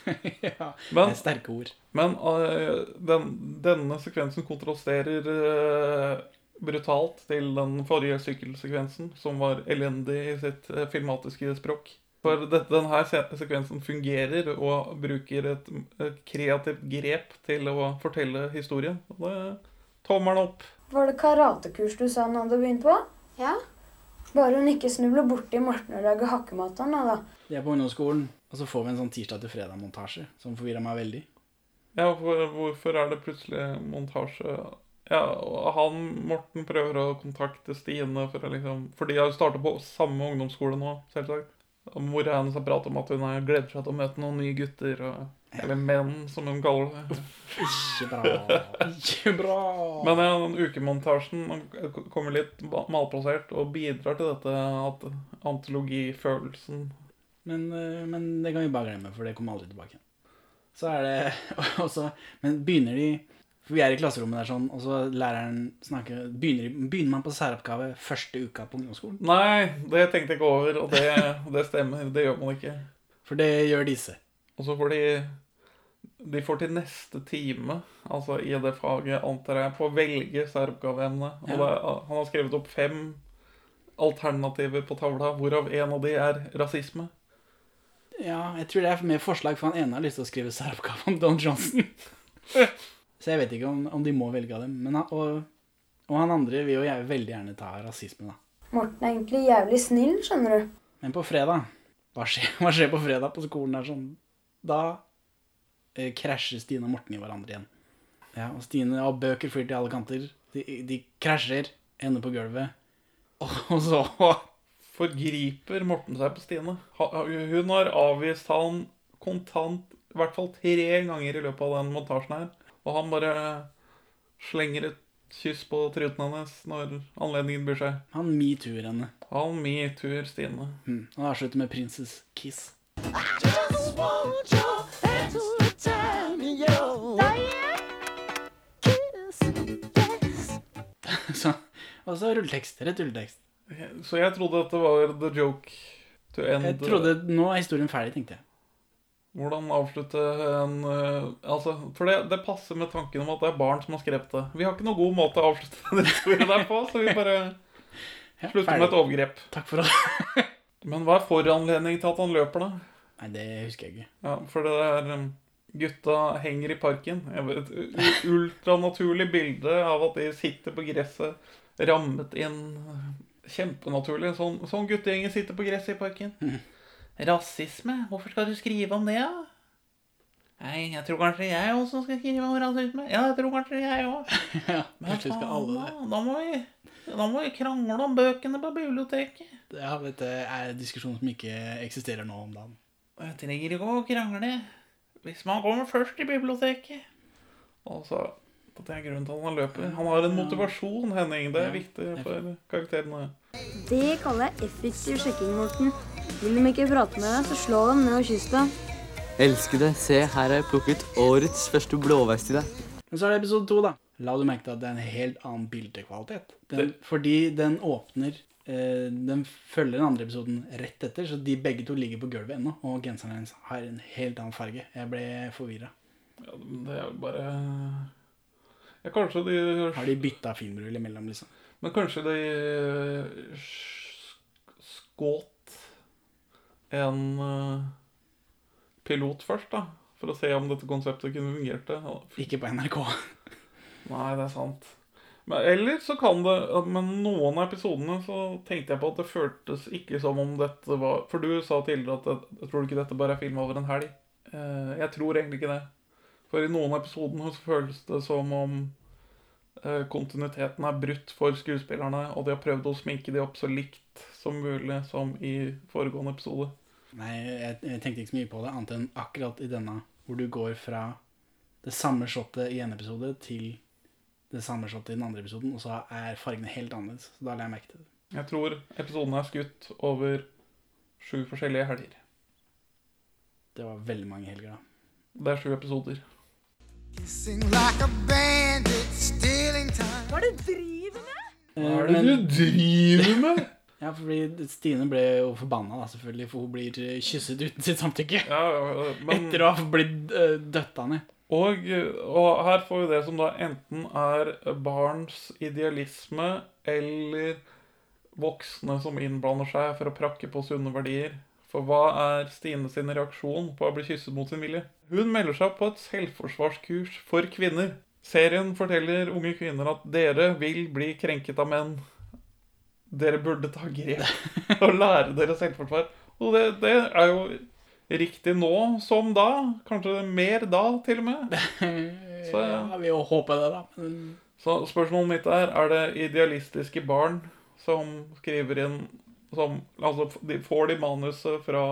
ja, Men- det er sterke ord. Men uh, den, denne sekvensen kontrasterer uh, brutalt til den forrige sykkelsekvensen, som var elendig i sitt uh, filmatiske språk. For dette, denne sekvensen fungerer og bruker et, et kreativt grep til å fortelle historien. Og det tommelen opp. Var det karatekurs du sa han hadde begynt på? Ja. Bare hun ikke snubler borti Morten og lager hakkemat til han, da. De er på ungdomsskolen, og så får vi en sånn tirsdag til fredag-montasje som forvirra meg veldig. Ja, hvor, hvorfor er det plutselig montasje? Ja, og han, Morten, prøver å kontakte Stine for å liksom For de har jo starta på samme ungdomsskole nå, selvsagt. Og mora hennes har pratet om at hun gleder seg til å møte noen nye gutter. Og, eller menn, som hun kaller det. Ikke bra. Ikke bra. Men ja, den ukemontasjen kommer litt malplassert og bidrar til dette at antologifølelsen Men, eh, men det kan vi bare glemme, for det kommer aldri tilbake. Så er det også Men begynner de For vi er i klasserommet der sånn, og så læreren snakker Begynner, begynner man på særoppgave første uka på ungdomsskolen? Nei, det tenkte jeg ikke over, og det, det stemmer. Det gjør man ikke. For det gjør disse. Og så får de De får til neste time, altså i det faget, antar jeg, på å velge særoppgaveemne. Ja. han har skrevet opp fem alternativer på tavla, hvorav en av de er rasisme. Ja, jeg tror det er mer forslag, for han ene har lyst til å skrive særoppgave om Don Johnson. Så jeg vet ikke om, om de må velge av dem. Men og, og han andre vil jo veldig gjerne ta rasisme, da. Morten er egentlig jævlig snill, skjønner du. Men på fredag Hva skjer, hva skjer på fredag på skolen? der sånn Da eh, krasjer Stine og Morten i hverandre igjen. Ja, og Stine har bøker fyrt i alle kanter. De, de krasjer, ender på gulvet. Og, og så Forgriper Morten seg på Stine. Hun har avvist han kontant i hvert fall tre ganger i løpet av den montasjen her. Og han bare slenger et kyss på truten hennes når anledningen byr seg. Han metoo-er henne. Han metoo-er Stine. Mm. Han avslutter med Princess Kiss. Så, og så rulletekst. Rett rulletekst. Så jeg trodde at det var the joke to end. Jeg trodde Nå er historien ferdig, tenkte jeg. Hvordan avslutte en eh, Altså, For det, det passer med tanken om at det er barn som har skrevet det. Vi har ikke noen god måte å avslutte den historien der på, så vi bare slutter med et overgrep. Takk for det. Men hva er foranledning til at han løper, da? Nei, det husker jeg ikke. Ja, For det er um, Gutta henger i parken. Jeg vet, et ultranaturlig bilde av at de sitter på gresset, rammet inn. Kjempenaturlig. Sånn, sånn guttegjenger sitter på gresset i parken. Rasisme? Hvorfor skal du skrive om det, da? Nei, jeg tror kanskje jeg også skal skrive om rasisme. Ja, jeg tror kanskje jeg òg. Ja, Men skal alle det. Da, da, må vi, da må vi krangle om bøkene på biblioteket. Ja, er en diskusjon som ikke eksisterer nå om dagen. Jeg trenger ikke å krangle hvis man kommer først i biblioteket. Og så Det er grunnen til at han løper. Han har en motivasjon, Henning. Det er viktig for karakterene. Det kaller jeg effektiv sjekking, Morten. Vil de ikke prate med deg, så slå dem ned og kyss dem. Elskede, se, her har jeg plukket årets første blåveis til deg. Men så er det episode to, da. La du merke til at det er en helt annen bildekvalitet? Den, fordi den åpner eh, Den følger den andre episoden rett etter, så de begge to ligger på gulvet ennå. Og genseren hennes har en helt annen farge. Jeg ble forvirra. Ja, men det er jo bare Ja, kanskje de Har de bytta filmrull imellom, liksom? Men kanskje de eh, skåt en eh, pilot først, da. For å se om dette konseptet kunne fungert. Ikke på NRK. Nei, det er sant. Men eller så kan det Men noen av episodene så tenkte jeg på at det føltes ikke som om dette var For du sa tidligere at jeg tror ikke dette bare er film over en helg. Eh, Jeg tror egentlig ikke det. For i noen av episodene så føles det som om eh, kontinuiteten er brutt for skuespillerne, og de har prøvd å sminke de opp så likt som mulig som i foregående episode. Nei, jeg, jeg tenkte ikke så mye på det, annet enn akkurat i denne, hvor du går fra det samme shotet i en episode til det samme shotet i den andre episoden, og så er fargene helt annerledes. Så da la jeg merke til det. Jeg tror episoden er skutt over sju forskjellige helger. Det var veldig mange helger, da. Det er sju episoder. Hva er det du driver med? Hva er det du driver med? Ja, fordi Stine ble jo forbanna, da, selvfølgelig, for hun blir eh, kysset uten sitt samtykke. men- Etter å ha blitt uh, døtta ned. Og, og her får vi det som da enten er barns idealisme eller voksne som innblander seg for å prakke på sunne verdier. For hva er Stine sin reaksjon på å bli kysset mot sin vilje? Hun melder seg på et selvforsvarskurs for kvinner. Serien forteller unge kvinner at dere vil bli krenket av menn. Dere burde ta grep og lære dere selvforsvar. Og det, det er jo riktig nå som da. Kanskje mer da, til og med. Så, ja, vi håper det, da. Men så spørsmålet mitt er Er det idealistiske barn som skriver inn som, Altså, de får de manuset fra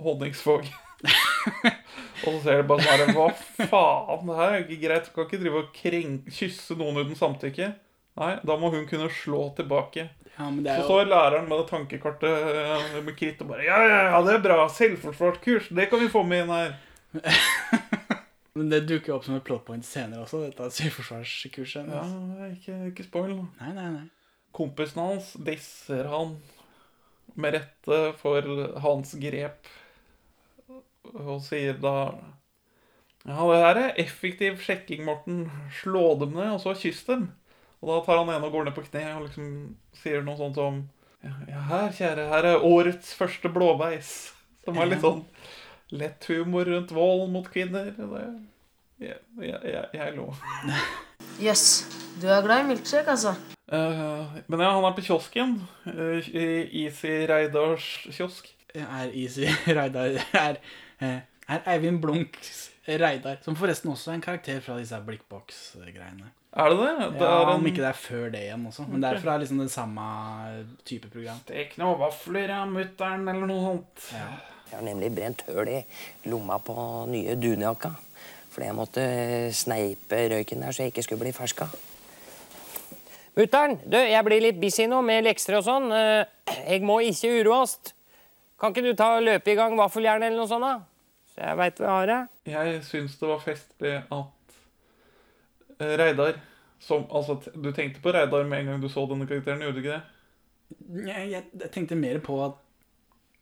Honningsvåg. og så ser de bare sånn her, Hva faen? Det her er ikke greit. Du kan ikke drive og kysse noen uten samtykke. Nei, da må hun kunne slå tilbake. Ja, så jo- står læreren med det tankekartet eh, med kritt og bare Ja, ja, ja, det er bra. Selvforsvarskurs. Det kan vi få med inn her. Men det dukker jo opp som et plot point senere også, dette selvforsvarskurset. Ja, ikke, ikke spoil. Nei, nei, nei. Kompisen hans disser han med rette for hans grep, og sier da Ja, det her er effektiv sjekking, Morten. Slå dem ned, og så kyss dem. Og da tar han ene og går ned på kne og liksom sier noe sånt som Ja, her, kjære, her er årets første blåveis. Som er litt sånn lett humor rundt vold mot kvinner. Det, jeg, jeg, jeg, jeg lo. Jøss, du er glad i milkshake, altså? Uh, men ja, han er på kiosken. Uh, Easy Reidars kiosk. Er Easy Reidar er, eh, er Eivind Blunks Reidar, som forresten også er en karakter fra disse blikkboks-greiene. Er det det? Det ja, er en- Om ikke det er før det igjen også. Men okay. derfor er liksom den samme type program. Stek noen vafler av mutter'n, eller noe sånt. Jeg har nemlig brent høl i lomma på nye dunjakka. Fordi jeg måtte sneipe røyken der så jeg ikke skulle bli ferska. Mutter'n, du, jeg blir litt busy nå med lekser og sånn. Eh, Jeg må ikke uroes. Kan ikke du ta og løpe i gang vaffeljernet eller noe sånt, da? Så jeg veit vi har det. Jeg syns det var festlig at Reidar som, altså, Du tenkte på Reidar med en gang du så denne karakteren, gjorde du ikke det? Jeg, jeg, jeg tenkte mer på at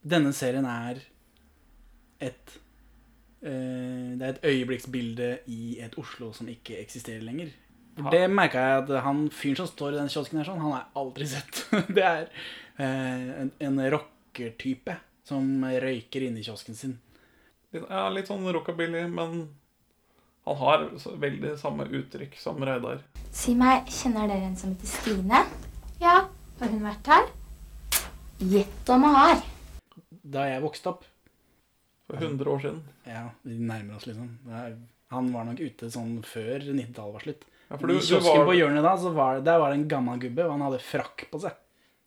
denne serien er et eh, Det er et øyeblikksbilde i et Oslo som ikke eksisterer lenger. For Det merka jeg at han fyren som står i den kiosken her, sånn, han har jeg aldri sett. Det er eh, en, en rockertype som røyker inne i kiosken sin. Ja, litt sånn rockabilly, men han har veldig samme uttrykk som Reidar. Si meg, kjenner dere en som heter Stine? Ja. Har hun vært her? Gjett om hun har. Da jeg vokste opp For 100 år siden. Ja, vi nærmer oss, liksom. Han var nok ute sånn før 90-tallet var slutt. Ja, for du- I kiosken var- på hjørnet da, så var det, der var det en gammel gubbe, og han hadde frakk på seg.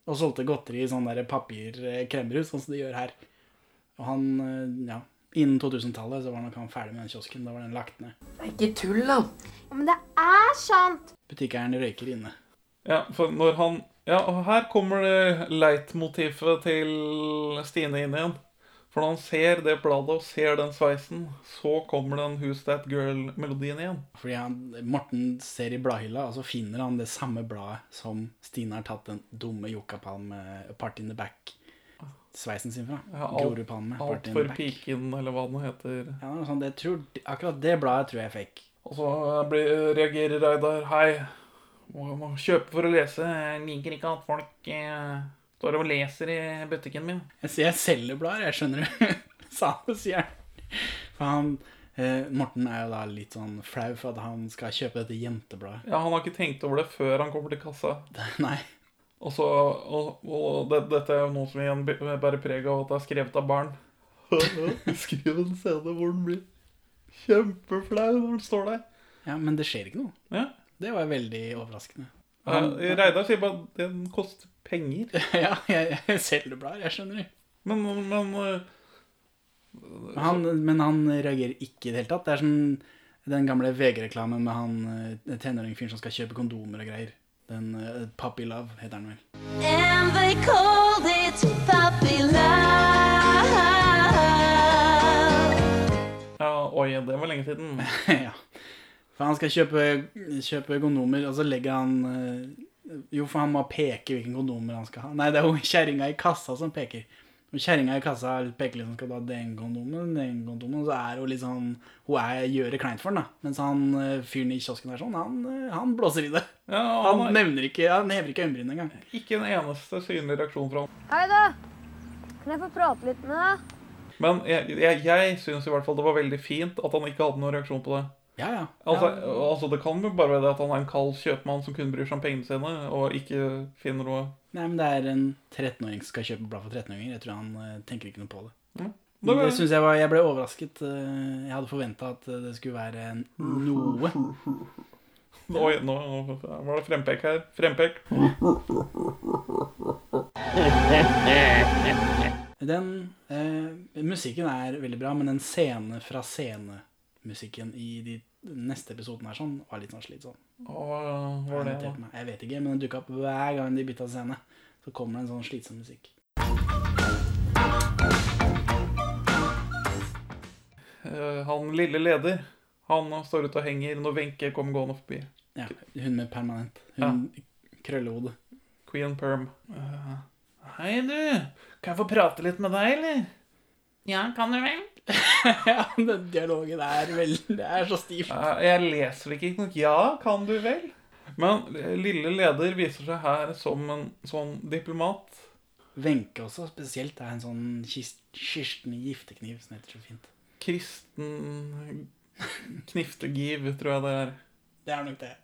Og solgte godteri i sånn papirkremmerhus, sånn som de gjør her. Og han, eh, ja, innen 2000-tallet så var nok han ferdig med den kiosken. Da var den lagt ned. Det er Ikke tull, da. Ja, men det er sant. Butikkeieren røyker inne. Ja, for når han Ja, og her kommer det leitmotivet til Stine inn igjen. For når han ser det bladet og ser den sveisen, så kommer den Who's That Girl-melodien igjen. Fordi han, Morten ser i bladhylla, og så finner han det samme bladet som Stine har tatt den dumme Jokkapalme Part in the Back-sveisen sin fra. Ja, alt- Alt for piken, eller hva den heter. Ja, det sånn, det tror, akkurat det bladet tror jeg fikk. Og så blir, reagerer Reidar Hei, må, må kjøpe for å lese. Jeg liker ikke at folk eh, står og leser i butikken min. Jeg sier jeg selger blader, jeg skjønner du. Sa han, sier han. Eh, Morten er jo da litt sånn flau for at han skal kjøpe dette jentebladet. Ja, Han har ikke tenkt over det før han kommer til kassa. Nei. Og, så, og, og det, dette er jo noe som igjen bærer preg av at det er skrevet av barn. Skriv en scene hvor den blir kjempeflau når den står der. Ja, men det skjer ikke noe. Ja. Det var veldig overraskende. Ja, Reidar sier bare at den koster penger. ja, jeg, jeg selger blader, jeg skjønner det. Men, men uh, Han, men han reagerer ikke i det hele tatt. Det er sånn den gamle VG-reklamen med han eh, tenåringfyren som skal kjøpe kondomer og greier. Den uh, Puppy Love heter den vel. And they called it puppy love. Ja, oi, det var lenge siden. ja. For han skal kjøpe, kjøpe kondomer, og så legger han eh, Jo, for han må peke hvilken kondomer han skal ha. Nei, det er jo kjerringa i kassa som peker. Og kjerringa i kassa peker liksom skal du ha den kondomen, den kondomen, så er hun litt sånn Hun er, gjør det kleint for den, da. Mens han eh, fyren i kiosken der sånn, han, eh, han blåser i det. Ja, han han er- nevner ikke Han hever ikke øyenbrynene engang. Ikke en eneste synlig reaksjon fra han. Hei, da. Kan jeg få prate litt med deg? Men jeg, jeg, jeg syns i hvert fall det var veldig fint at han ikke hadde noen reaksjon på det. Ja, ja. Altså, altså Det kan jo bare være det at han er en kald kjøpmann som kun bryr seg om pengene sine, og ikke finner noe Nei, men det er en 13-åring som skal kjøpe blad for 13-åringer. Jeg tror han uh, tenker ikke noe på det. Ja. Men det synes jeg var Jeg ble overrasket. eh, Jeg hadde forventa at eh, det skulle være en- noe. Oi, nå var det frempek her. Frempek. Den eh, musikken er veldig bra, men en scene fra scene-musikken i de neste episodene her sånn, var litt sånn slitsom. Hva var det, da? Jeg, vet ikke, men den dukka opp hver gang de bytta scene. Så kommer det en sånn slitsom musikk. Eh, han lille leder, han står ute og henger når Wenche kommer gående forbi. Ja, hun med permanent. Hun krøllehode. Queen Perm. Eh, Hei, du. Kan jeg få prate litt med deg, eller? Ja, kan du vel? ja, den dialogen er veldig Det er så stivt. Jeg leser ikke noe Ja, kan du vel? Men lille leder viser seg her som en sånn diplomat. Wenche også spesielt er en sånn kirsten giftekniv som heter så fint. Kristen kniftegiv, tror jeg det er. Det er nok det.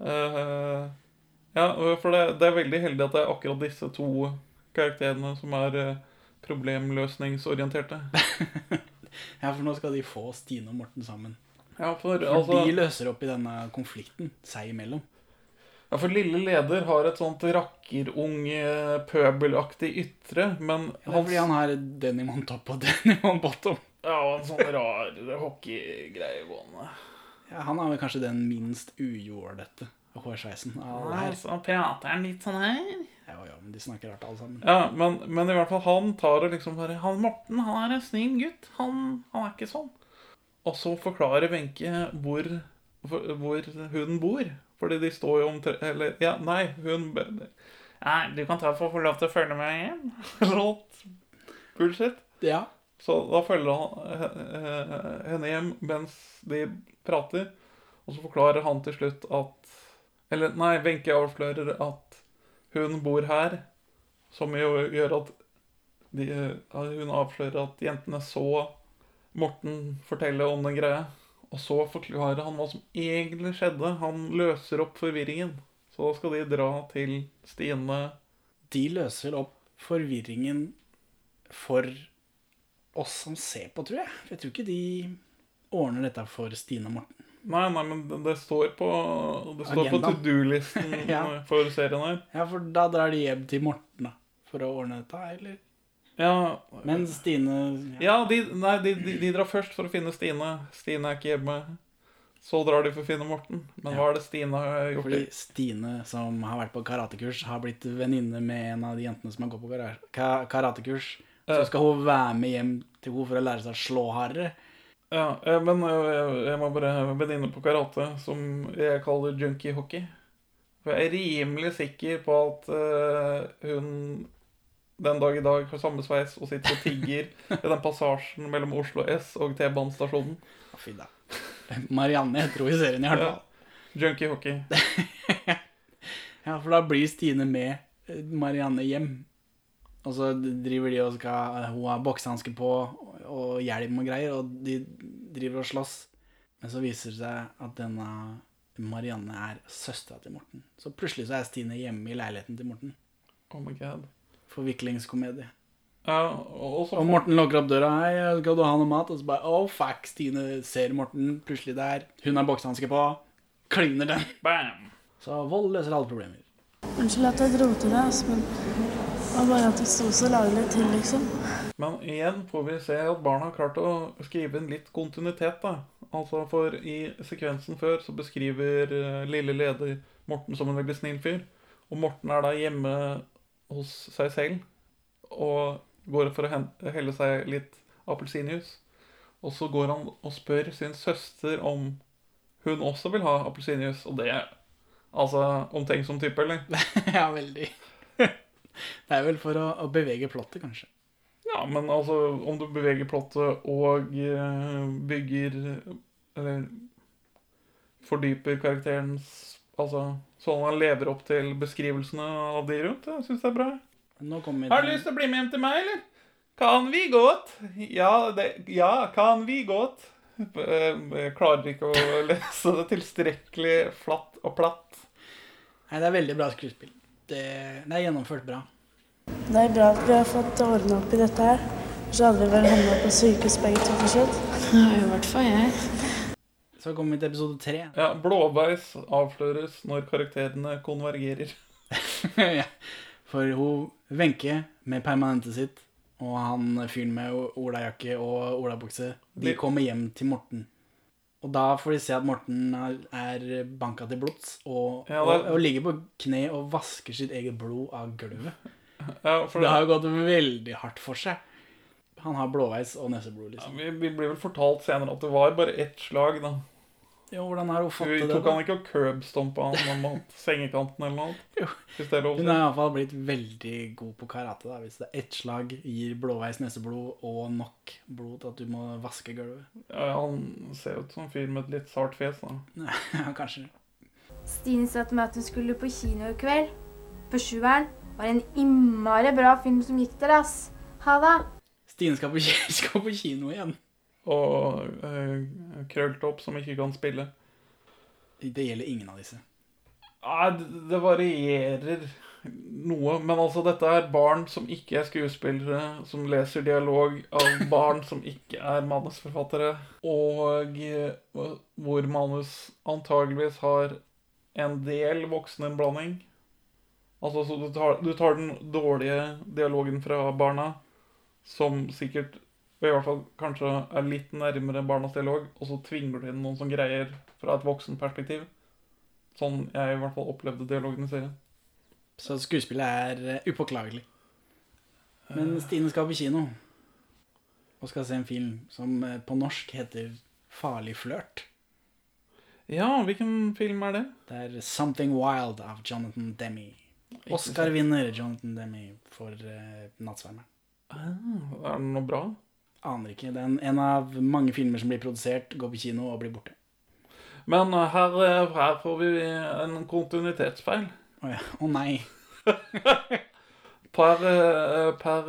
Uh, ja, for det, det er veldig heldig at det er akkurat disse to karakterene som er eh, problemløsningsorienterte. Ja, for nå skal de få Stine og Morten sammen. Ja, for, For altså, de løser opp i denne konflikten seg imellom. ja, for lille leder har et sånt rakkerung, eh, pøbelaktig ytre, men Ja, det er fordi han har denim on top og denim on bottom. Ja, og en sånn rar hockeygreie gående. Ja, han er vel kanskje den minst ujålete hårsveisen av alle her. så prater han litt sånn her. Ja, ja, men de snakker rart alle sammen. Ja, men, men i hvert fall han tar og liksom bare Han Morten, han er en snill gutt. Han, han er ikke sånn. Og så forklarer Wenche hvor, hvor, hun bor. Fordi de står jo om tre... Eller, ja, nei, hun Nei, du kan ta for å få lov til å følge med hjem. Sånt bullshit. Ja. Så da følger han eh, henne hjem mens de prater. Og så forklarer han til slutt at Eller nei, Wenche avslører at hun bor her. Som jo gjør at de, hun avslører at jentene så Morten fortelle om den greia. Og så forklarer han hva som egentlig skjedde. Han løser opp forvirringen. Så da skal de dra til Stine De løser opp forvirringen for oss som ser på, tror jeg. Jeg tror ikke de ordner dette for Stine og Morten. Nei, nei, men det, står på Det står på to do-listen Ja. for serien her. Ja, for da drar de hjem til Morten, da. For å ordne dette, eller? Ja, Men Stine ja de, nei, de, de, de drar først for å finne Stine. Stine er ikke hjemme. Så drar de for å finne Morten. Men hva er det Stine har gjort? Fordi Stine, som har vært på karatekurs, har blitt venninne med en av de jentene som har gått på karatekurs. Så skal hun være med hjem til henne for å lære seg å slå hardere. Ja, eh, men eh, jeg, må bare venninne på karate, som jeg kaller junkie hockey. For jeg er rimelig sikker på at eh, hun den dag i dag har samme sveis og sitter og tigger i den passasjen mellom Oslo S og T-banestasjonen. Fy da. Marianne heter hun i serien i hvert fall. Junkie hockey. Ja, for da blir Stine med Marianne hjem. Og så driver de og skal Hun har boksehansker på og hjelm og greier, og de driver og slåss. Men så viser det seg at denne Marianne er søstera til Morten. Så plutselig så er Stine hjemme i leiligheten til Morten. Oh my god. Forviklingskomedie. Ja, og så Og Morten lukker opp døra. Hei, skal du ha noe mat? Og så bare oh fuck, Stine ser Morten plutselig der. Hun har boksehansker på. Kliner den. Bam! Så vold løser alle problemer. Unnskyld at jeg dro til deg, ass, var bare at det sto så laglig til, liksom. Men igjen får vi se at barna har klart å skrive inn litt kontinuitet. da. Altså For i sekvensen før så beskriver eh, lille leder Morten som en veldig snill fyr. Og Morten er da hjemme hos seg selv og går for å helle seg litt appelsinjuice. Og så går han og spør sin søster om hun også vil ha appelsinjuice. Og det er altså omtenksom type, eller? ja, veldig. det er vel for å, å bevege plottet, kanskje. Ja, men altså, om du beveger plottet og eh, bygger Eller fordyper karakterens Altså, sånn han lever opp til beskrivelsene av de rundt, jeg syns det er bra. Har du lyst til å bli med hjem til meg, eller? Kan vi godt? Ja, det, ja kan vi godt? Eh, Jeg klarer ikke å lese det tilstrekkelig flatt og platt. Nei, det er veldig bra skuespill. Det, det er gjennomført bra. Det er bra at vi har fått ordna opp i dette her. Så hadde vi vel havna på sykehus begge to for slutt. Ja, i hvert fall jeg. Så kommer vi til episode tre. Ja, Blåveis avsløres når karakterene konvergerer. ja. For hun Wenche med permanentet sitt og han fyren med olajakke og olabukse, de De- kommer hjem til Morten. Og da får de se at Morten er, banka til blods og, Ja, og, det- og ligger på kne og vasker sitt eget blod av gulvet. Ja, for det har jo gått veldig hardt for seg. Han har blåveis og neseblod, Ja, liksom. vi, vi blir vel fortalt senere at det var bare ett slag, da. Jo, hvordan er hun til det? tok han ikke og curbstompa han mot sengekanten eller noe? Jo. Hvis det er lov Hun har iallfall blitt veldig god på karate. da Hvis det er ett slag gir blåveis neseblod og nok blod til at du må vaske gulvet. Ja, han ser ut som en fyr med et litt sart fjes, da. ja, kanskje. Stine sa til meg at hun skulle på kino i kveld. På sjueren var en innmari bra film som gikk der, ass. Ha det. Stine skal på, skal på kino igjen. Og uh, krølltopp som ikke kan spille. Det gjelder ingen av disse. Nei, det, det varierer noe. Men altså, dette er barn som ikke er skuespillere, som leser dialog av barn som ikke er manusforfattere, og eh, hvor manus antageligvis har en del vokseninnblanding. Altså, så du tar, du tar den dårlige dialogen fra barna, som sikkert og i hvert fall kanskje er litt nærmere barnas dialog, og så tvinger du inn noen som greier fra et voksenperspektiv. Sånn jeg i hvert fall opplevde dialogen i serien. Så skuespillet er eh, upåklagelig. Men Stine skal på kino og skal se en film som eh, på norsk heter Farlig flørt. Ja, hvilken film er det? Det er Something Wild av Jonathan Demme. Oscar-vinner Jonathan Demme for uh, 'Nattsvermeren'. Ah, er det noe bra? Aner ikke. Det er en, en av mange filmer som blir produsert, går på kino og blir borte. Men eh, her, eh, her får vi en kontinuitetsfeil. Å ja. Å nei. Per, eh, per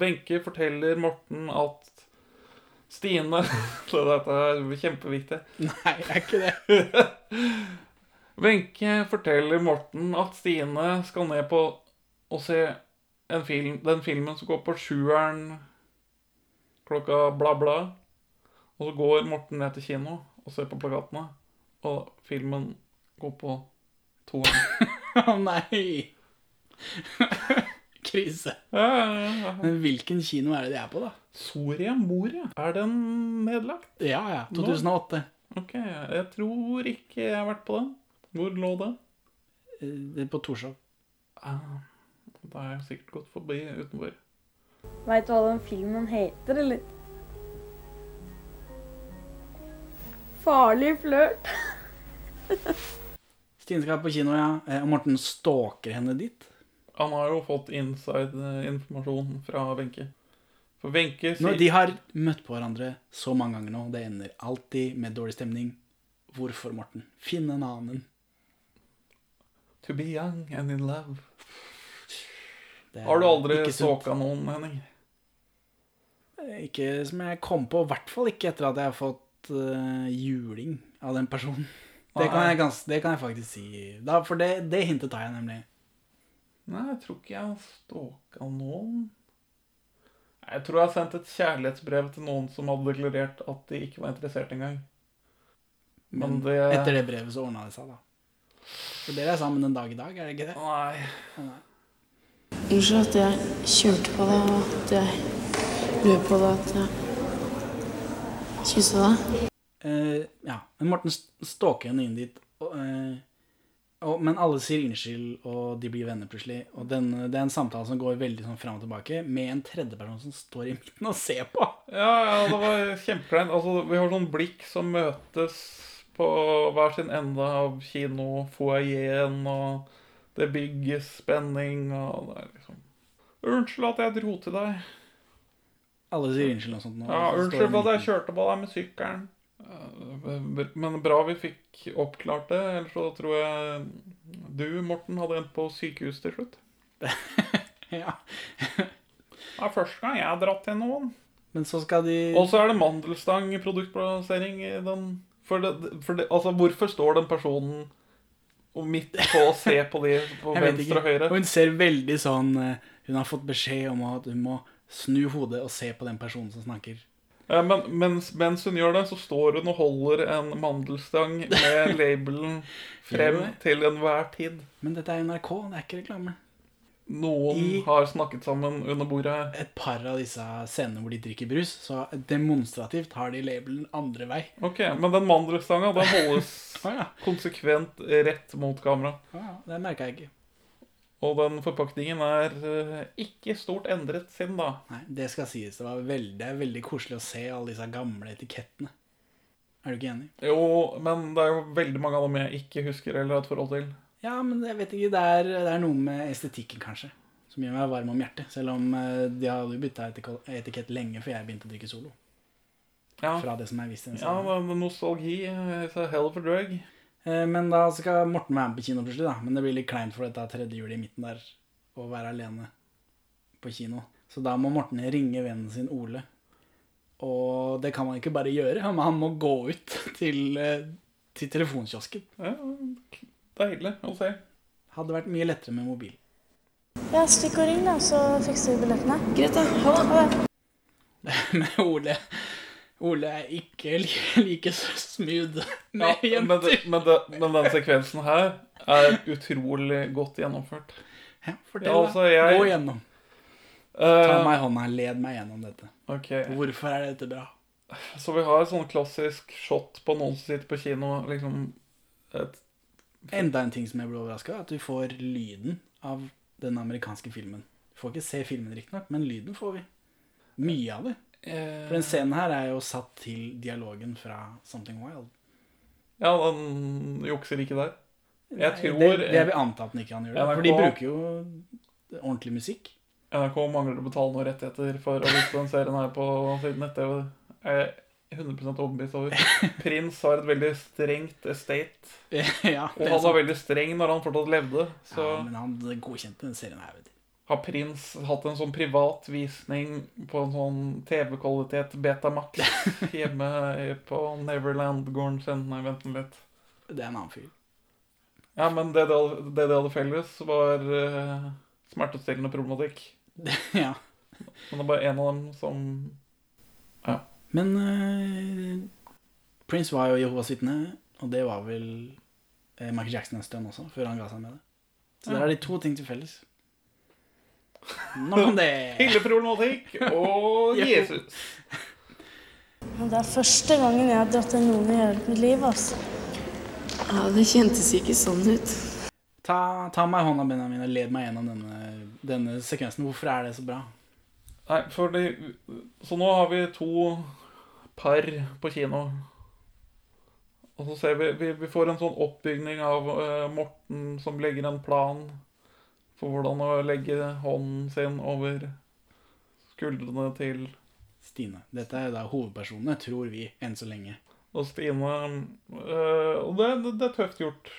Wenche forteller Morten at Stine Så dette er kjempeviktig. Nei, er ikke det? Wenche forteller Morten at Stine skal ned på og se en film, den filmen som går på sjueren klokka bla, bla. Og så går Morten ned til kino og ser på plakatene, og filmen går på to toeren. Å nei. Krise. Ja, ja, ja. Men hvilken kino er det de er på, da? Soria Moria. Er den nedlagt? Ja, ja. 2008. Ok, jeg tror ikke jeg har vært på den. Hvor lå det? Eh, Det er på Torshov. Ah, da har jeg sikkert gått forbi utenfor. Veit du hva den filmen heter, eller? Farlig flørt. Stine skal på kino, ja. Eh, Og Morten stalker henne dit. Han har jo fått inside-informasjon fra Wenche. For Wenche sier sier de har møtt på hverandre så mange ganger nå. Det ender alltid med dårlig stemning. Hvorfor, Morten? Finn en annen. To be young and in love. Har du aldri stalka noen, Henning? Ikke som jeg kom på, i hvert fall ikke etter at jeg har fått uh, juling av den personen. Det kan, jeg, gans, det kan jeg faktisk si. Da, for det, det hintet tar jeg nemlig. Nei, jeg tror ikke jeg har stalka noen. Jeg tror jeg har sendt et kjærlighetsbrev til noen som hadde deklarert at de ikke var interessert engang. Men Men det etter det brevet så ordna det seg, da. Så dere er sammen en dag i dag, er det ikke det? Nei. Unnskyld at jeg kjørte på deg, og at jeg løp på det at jeg kyssa deg. Uh, ja, men Morten st- stalker henne inn dit. Og, uh, og, men alle sier unnskyld, og de blir venner plutselig. Og den, det er en samtale som går veldig sånn fram og tilbake, med en tredjeperson som står i midten og ser på. Ja, ja, det var kjempekleint. Altså, vi har sånn blikk som møtes på hver sin ende av kinofoajeen, og det bygges spenning, og det er liksom Unnskyld at jeg dro til deg. Alle sier unnskyld og sånt nå. Ja, unnskyld for at jeg kjørte på deg med sykkelen. Men bra vi fikk oppklart det, ellers så tror jeg du, Morten, hadde endt på sykehus til slutt. ja. Det er første gang jeg har dratt til noen. Men så skal de Og så er det mandelstang produktplassering i den. For det, for det, altså, hvorfor står den personen midt på å se på de på venstre og høyre? Hun ser veldig sånn eh, Hun har fått beskjed om at hun må snu hodet og se på den personen som snakker. Ja, men mens, mens hun gjør det, så står hun og holder en mandelstang med labelen frem til enhver tid. Men dette er NRK, det er ikke reklame. Noen I- har snakket sammen under bordet her. Et par av disse scenene hvor de drikker brus, så demonstrativt har de labelen andre vei. Ok, Men den mandelstanga den holdes ah, ja. konsekvent rett mot kamera. Ah, ja, det merka jeg ikke. Og den forpakningen er eh, ikke stort endret siden da. Nei, det skal sies. Det, var veldig, det er veldig koselig å se alle disse gamle etikettene. Er du ikke enig? Jo, men det er jo veldig mange av dem jeg ikke husker eller har et forhold til. Ja, men jeg vet ikke, det er, det er noe med estetikken, kanskje, som gjør meg varm om hjertet. Selv om eh, de hadde bytta etikett, lenge før jeg begynte å drikke solo. Ja. Fra det som er den Ja, nostalgi a hell of a drug. Eh, Men da skal Morten være med på kino plutselig, da. Men det blir litt kleint for dette tredje hjulet i midten der, å være alene på kino. Så da må Morten ringe vennen sin Ole. Og det kan man ikke bare gjøre, men han må gå ut til, eh, til telefonkiosken. Ja, deilig å se. Hadde vært mye lettere med mobil. Ja, stikk og ring, da, så fikser vi billettene. Greit, da. Ha det. Med Ole Ole er ikke like, smooth med Ja, men, det, men, det, men den sekvensen her er utrolig godt gjennomført. Ja, fortell, Ja, altså, jeg- Gå gjennom. Eh, Ta meg i hånda, led meg gjennom dette. Okay. Hvorfor er dette bra? Så vi har et sånn klassisk shot på noen som sitter på kino. liksom et, Enda en ting som jeg ble overraska at du får lyden av den amerikanske filmen. Du får ikke se filmen riktignok, men lyden får vi. Mye av det. For den scenen her er jo satt til dialogen fra Something Wild. Ja, han jukser ikke der. Jeg Nei, tror det, det vil anta at han ikke gjør det. For de bruker jo ordentlig musikk. NRK mangler å betale noen rettigheter for å vise den serien her på sin nett-TV. Er jeg 100 overbevist over. Prins har et veldig strengt estate. Ja, og er han var veldig streng når han fortsatt levde. Så Ja, men han godkjente den serien her, vet du. Har prins hatt en sånn privat visning på en sånn TV-kvalitet Betamax hjemme på Neverland-gården sin. Nei, vent litt. Det er en annen fyr. Ja, men det de det de hadde felles, var uh, smertestillende problematikk. ja. Men det er bare en av dem som Ja. Men uh, Prince var jo Jehovas vitne, og det var vel eh, Michael Jackson en stund også, før han ga seg med det. Så der er de to ting til felles. Nok om det. Hilleproblematikk og Jesus. Det er første gangen jeg har dratt til noen i hele mitt liv, altså. Ja, det kjentes ikke sånn ut. Ta, ta meg i hånda, Benjamin, og led meg gjennom denne, denne sekvensen. Hvorfor er det så bra? Nei, fordi Så nå har vi to par på kino. Og så ser vi Vi, vi får en sånn oppbygning av uh, Morten som legger en plan for hvordan å legge hånden sin over skuldrene til Stine. Dette er da hovedpersonene, tror vi, enn så lenge. Og Stine øh, Og det, det, det er tøft gjort.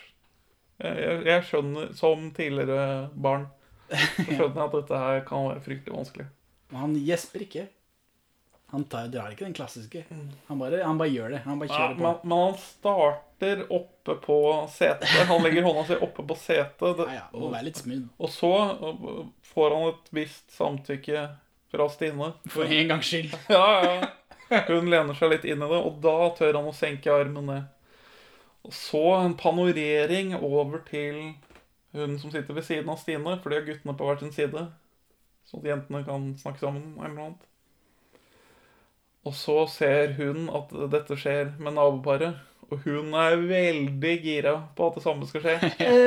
Jeg, jeg, skjønner, som tidligere barn, så skjønner jeg at dette her kan være fryktelig vanskelig. Men han gjesper ikke. Han tar, drar ikke den klassiske. Han bare, han bare gjør det. Han bare Ja, kjører på. men, men han starter oppe på setet. Han legger hånda si oppe på setet. Ja, ja, må være litt smooth. Og så får han et visst samtykke fra Stine. For en gangs skyld. Ja, ja. Hun lener seg litt inn i det, og da tør han å senke armen ned. Og så en panorering over til hun som sitter ved siden av Stine, for de har guttene på hver sin side. Så at jentene kan snakke sammen eller noe annet. Og så ser hun at dette skjer med naboparet, og hun er veldig gira på at det samme skal skje.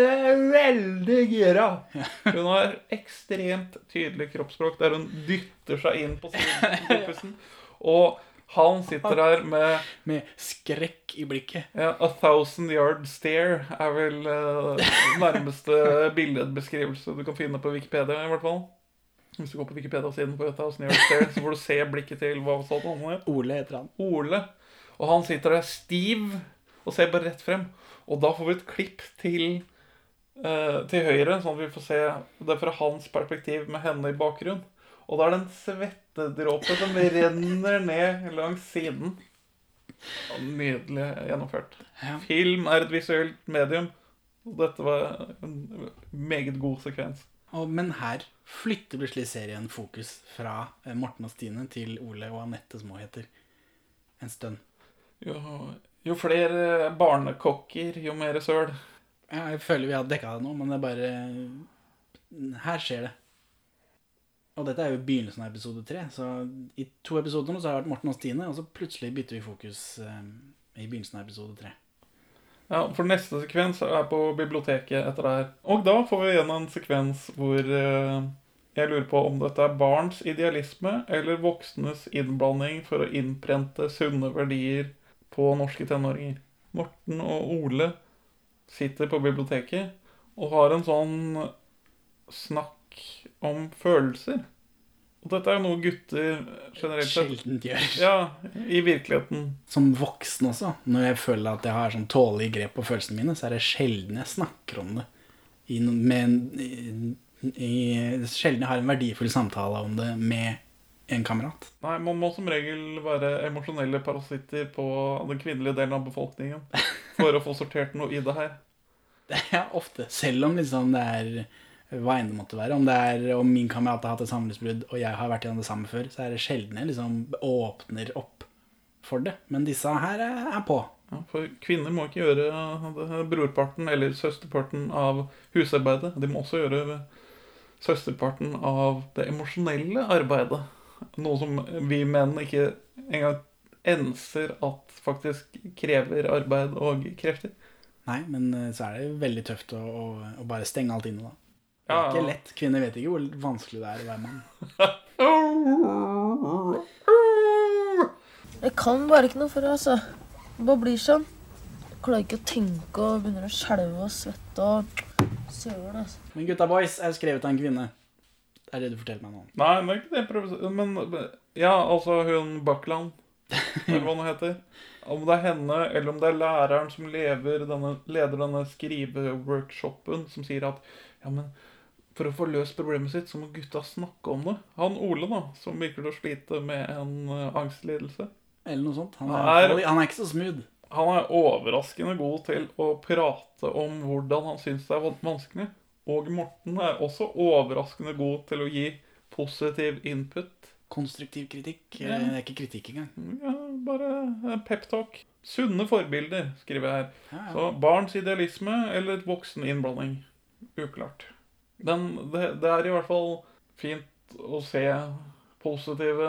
veldig gira! Hun har ekstremt tydelig kroppsspråk der hun dytter seg inn på kompisen. Og han sitter der med Med skrekk i blikket. Ja, A thousand yard stare er vel uh, nærmeste billedbeskrivelse du kan finne på Wikipedia, i hvert fall. Hvis du går på Wikipedia-siden på A New York stare, så får du se blikket til hva sa han het? Ole heter han. Ole. Og han sitter der stiv og ser bare rett frem. Og da får vi et klipp til, eh, til høyre, sånn at vi får se det fra hans perspektiv med henne i bakgrunnen. Og da er det en svettedråpe som renner ned langs siden. Nydelig gjennomført. Film er et visuelt medium. Og dette var en meget god sekvens. Og, men her flytter plutselig serien fokus fra eh, Morten og Stine til Ole og Anette, som hun heter. En stund. Jo, jo flere barnekokker, jo mer søl. Ja, jeg føler vi har dekka det nå, men det er bare Her skjer det. Og dette er jo begynnelsen av episode tre, så i to episoder nå så har det vært Morten og Stine, og så plutselig bytter vi fokus eh, i begynnelsen av episode tre. Ja, for neste sekvens er på biblioteket etter det her. Og da får vi igjen en sekvens hvor eh, jeg lurer på om dette er barns idealisme eller voksnes innblanding for å innprente sunne verdier på norske tenåringer. Morten og Ole sitter på biblioteket og har en sånn snakk om følelser. Og dette er jo noe gutter generelt sett gjør. Ja, i virkeligheten. Som voksen også, når jeg føler at jeg har sånn tålelig grep på følelsene mine, så er det sjelden jeg snakker om det. I, med, i, i, sjelden jeg har en verdifull samtale om det med en kamerat. Nei, man må som regel være emosjonelle parasitter på den kvinnelige delen av befolkningen for å få sortert noe i det her. Ja, ofte. Selv om liksom det er hva enn det måtte være. Om det er om min kamerat har hatt et samlivsbrudd, og jeg har vært gjennom det samme før, så er det sjelden jeg liksom åpner opp for det. Men disse her er, på. Ja, for kvinner må ikke gjøre brorparten eller søsterparten av husarbeidet. De må også gjøre søsterparten av det emosjonelle arbeidet. Noe som vi menn ikke engang enser at faktisk krever arbeid og krefter. Nei, men eh, så er det veldig tøft å, å, å bare stenge alt inne, da. Det er ikke lett. Kvinner vet ikke hvor vanskelig det er å være mann. Jeg kan bare ikke noe for det, altså. Det bare blir sånn. Jeg klarer ikke å tenke og begynner å skjelve og svette og søle. altså. Men Gutta Boys er skrevet av en kvinne. Det er det du forteller meg nå. Nei, det er ikke det prøver. Men ja, altså hun Buckland, eller hva hun heter. Om det er henne, eller om det er læreren som lever denne, leder denne skriveworkshopen, som sier at ja, men for å få løst problemet sitt, så må gutta snakke om det. Han Ole, da, som virker til å slite med en eh, angstlidelse. Eller noe sånt. Han Han er, er- han er ikke så smooth. Han er overraskende god til å prate om hvordan han syns det er vanskelig. Og Morten er også overraskende god til å gi positiv input. Konstruktiv kritikk. Ja. Eh, Det er ikke kritikk engang. Ja, bare peptalk. Sunne forbilder, skriver jeg her. Ja, ja. Så barns idealisme eller voksen innblanding. Uklart. Men det, det er i hvert fall fint å se positive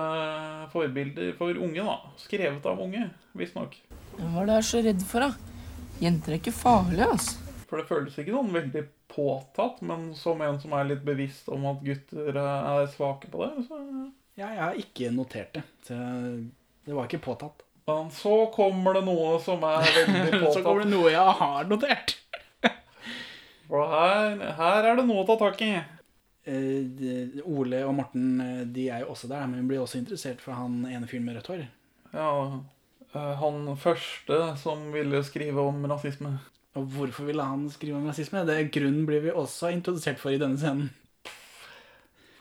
forbilder for unge, da. Skrevet av unge, visstnok. Hva er det jeg er så redd for, da? Jenter er ikke farlige, altså. For det føles ikke sånn veldig påtatt, men som en som er litt bevisst om at gutter er svake på det, så Ja, jeg har ikke notert det. Så det var ikke påtatt. Men så kommer det noe som er veldig påtatt. Så kommer det noe jeg har notert. For her, her er det noe å ta tak i. Eh, Ole og Morten eh, de er jo også der, men vi blir også interessert for han ene fyren med rødt hår. Ja, eh, han første som ville skrive om rasisme. Og hvorfor ville han skrive om rasisme? Det grunnen blir vi også introdusert for i denne scenen.